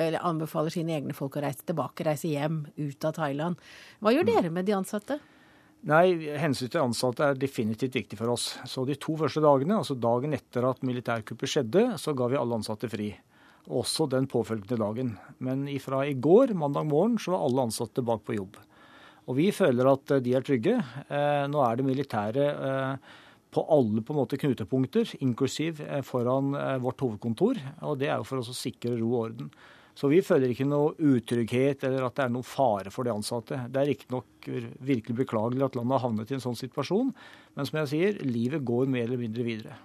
eller anbefaler sine egne folk å reise tilbake, reise hjem, ut av Thailand. Hva gjør mm. dere med de ansatte? Nei, Hensynet til ansatte er definitivt viktig for oss. Så De to første dagene, altså dagen etter at militærkuppet skjedde, så ga vi alle ansatte fri. Også den påfølgende dagen. Men fra i går, mandag morgen, så var alle ansatte tilbake på jobb. Og vi føler at de er trygge. Eh, nå er det militære eh, på alle på en måte knutepunkter, inklusiv eh, foran eh, vårt hovedkontor. Og det er jo for oss å sikre ro og orden. Så vi føler ikke noe utrygghet eller at det er noen fare for de ansatte. Det er riktignok virkelig beklagelig at landet har havnet i en sånn situasjon, men som jeg sier, livet går mer eller mindre videre.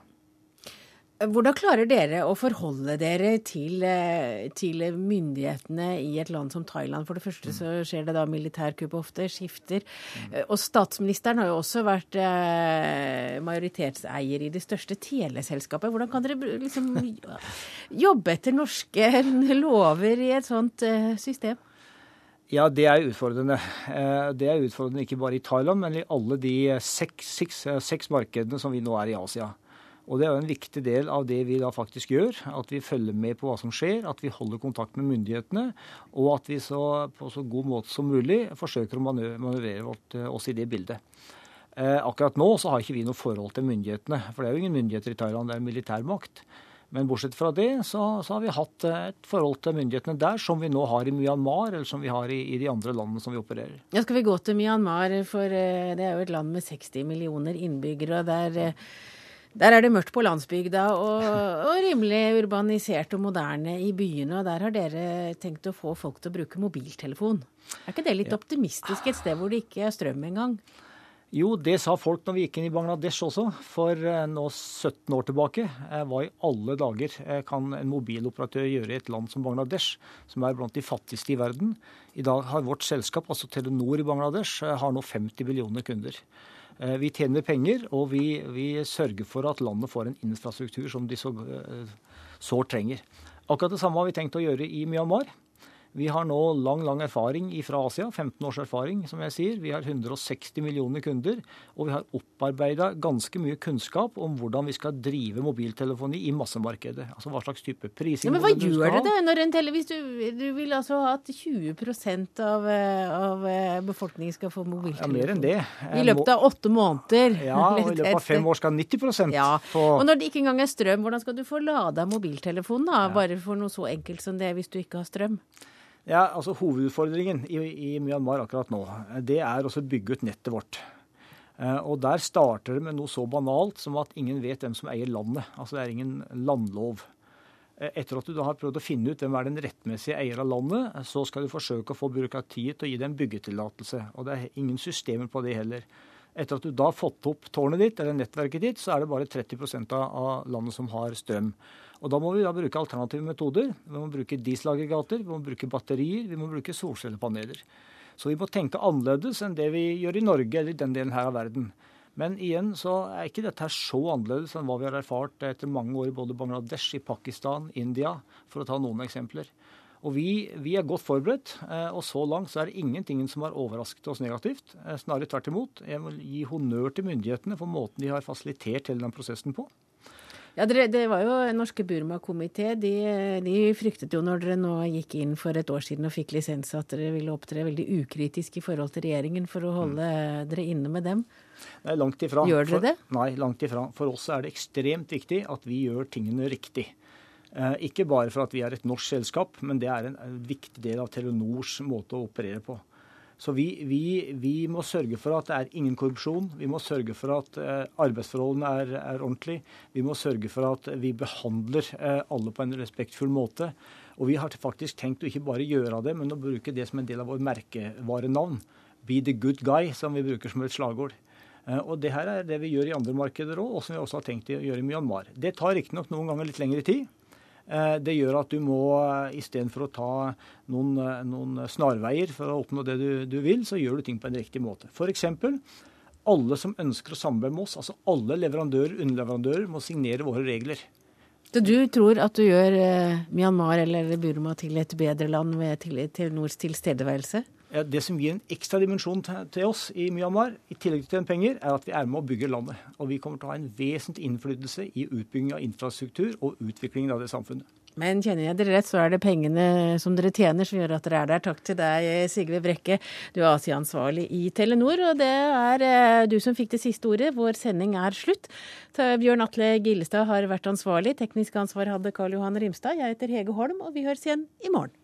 Hvordan klarer dere å forholde dere til, eh, til, myndighetene i et land som Thailand? For det første så skjer det da militærkupp ofte, skifter. Mm. Og statsministeren har jo også vært eh, majoritetseier i det største teleselskapet. Hvordan kan dere liksom *laughs* jobbe etter norske *laughs* lover i et sånt eh, system? Ja, det er utfordrende. Det er utfordrende ikke bare i Thailand, men i alle de seks, seks, seks markedene som vi nå er i Asia. Og det er jo en viktig del av det vi da faktisk gjør. At vi følger med på hva som skjer, at vi holder kontakt med myndighetene, og at vi så, på så god måte som mulig forsøker å manøvrere eh, oss i det bildet. Eh, akkurat nå så har ikke vi noe forhold til myndighetene, for det er jo ingen myndigheter i Thailand, det er militærmakt. Men bortsett fra det, så, så, har vi hatt eh, et forhold til myndighetene der som vi nå har i Myanmar, eller som vi har i, i, de andre landene som vi opererer. Ja, Skal vi gå til Myanmar, for det er jo et land med 60 millioner innbyggere. og der der er det mørkt på landsbygda og, og, rimelig urbanisert og moderne i byene. Og der har dere tenkt å få folk til å bruke mobiltelefon. Er ikke det litt optimistisk et sted hvor det ikke er strøm engang? Jo, det sa folk når vi gikk inn i Bangladesh også, for eh, nå 17 år tilbake. Eh, hva i alle dager eh, kan en mobiloperatør gjøre i et land som Bangladesh, som er blant de fattigste i verden? I dag har vårt selskap, altså Telenor i Bangladesh, har nå 50 millioner kunder. Eh, vi tjener penger, og vi, vi, sørger for at landet får en infrastruktur som de så eh, sårt trenger. Akkurat det samme har vi tenkt å gjøre i Myanmar. Vi har nå lang lang erfaring fra Asia, 15 års erfaring, som jeg sier. Vi har 160 millioner kunder, og vi har opparbeida ganske mye kunnskap om hvordan vi skal drive mobiltelefoni i massemarkedet. Altså hva slags type prising ja, Men hva gjør det da når en tele, hvis du, du, vil altså at 20 av, av eh, befolkningen skal få mobiltelefon? Ja, mer enn det. I løpet av åtte måneder? Ja, og i *laughs* løpet av fem år skal 90 ja. få Og når det ikke engang er strøm, hvordan skal du få lada mobiltelefonen da? Bare for noe så enkelt som det, hvis du ikke har strøm? Ja, altså Hovedutfordringen i, i Myanmar akkurat nå, det er å bygge ut nettet vårt. Eh, og Der starter det med noe så banalt som at ingen vet hvem som eier landet. Altså Det er ingen landlov. Eh, etter at du da har prøvd å finne ut hvem er den rettmessige eier av landet, så skal du forsøke å få byråkratiet til å gi deg en byggetillatelse. Og det er ingen systemer på det heller. Etter at du da har fått opp tårnet ditt, eller nettverket ditt, så er det bare 30% av landet som har strøm. Og Da må vi da bruke alternative metoder. Vi må bruke dieselaggregater, vi må bruke batterier, vi må bruke solcellepaneler. Så vi må tenke annerledes enn det vi gjør i Norge eller i den delen her av verden. Men igjen så er ikke dette her så annerledes enn hva vi har erfart etter mange år i både Bangladesh, i Pakistan, India, for å ta noen eksempler. Og vi, vi, er godt forberedt, eh, og så langt så er det ingenting som har overrasket oss negativt. Eh, snarere tvert imot. Jeg vil gi honnør til myndighetene for måten de har fasilitert hele den prosessen på. Ja, det, det var jo norske Burma-komité. De, de, fryktet jo når dere nå gikk inn for et år siden og fikk lisens, at dere ville opptre veldig ukritisk i forhold til regjeringen for å holde mm. dere inne med dem. Nei, langt ifra. Gjør dere det? For, nei, langt ifra. For oss er det ekstremt viktig at vi gjør tingene riktig. Eh, ikke bare for at vi er et norsk selskap, men det er en, en viktig del av Telenors måte å operere på. Så vi, vi, vi, må sørge for at det er ingen korrupsjon. Vi må sørge for at eh, arbeidsforholdene er, er ordentlige. Vi må sørge for at vi behandler eh, alle på en respektfull måte. Og vi har faktisk tenkt å ikke bare gjøre det, men å bruke det som en del av vår merkevarenavn. Be the good guy, som vi bruker som et slagord. Eh, og Det her er det vi gjør i andre markeder òg, og som vi også har tenkt å gjøre i Myanmar. Det tar riktignok noen ganger litt lengre tid. Eh, det gjør at du må eh, istedenfor å ta noen, eh, noen, snarveier for å oppnå det du, du, vil, så gjør du ting på en riktig måte. F.eks. alle som ønsker å samarbeide med oss, altså alle leverandører underleverandører, må signere våre regler. Så du tror at du gjør Myanmar eller Burma til et bedre land ved Telenors tilstedeværelse? Det som gir en ekstra dimensjon til oss i Myanmar, i tillegg til penger, er at vi er med å bygge landet. Og vi kommer til å ha en vesentlig innflytelse i utbygging av infrastruktur og utviklingen av det samfunnet. Men kjenner jeg dere rett, så er det pengene som dere tjener som gjør at dere er der. Takk til deg, Sigve Brekke. Du er Asia-ansvarlig i Telenor, og det er eh, du som fikk det siste ordet. Vår sending er slutt. Bjørn Atle Gillestad har vært ansvarlig. Teknisk ansvar hadde Karl Johan Rimstad. Jeg heter Hege Holm, og vi høres igjen i morgen.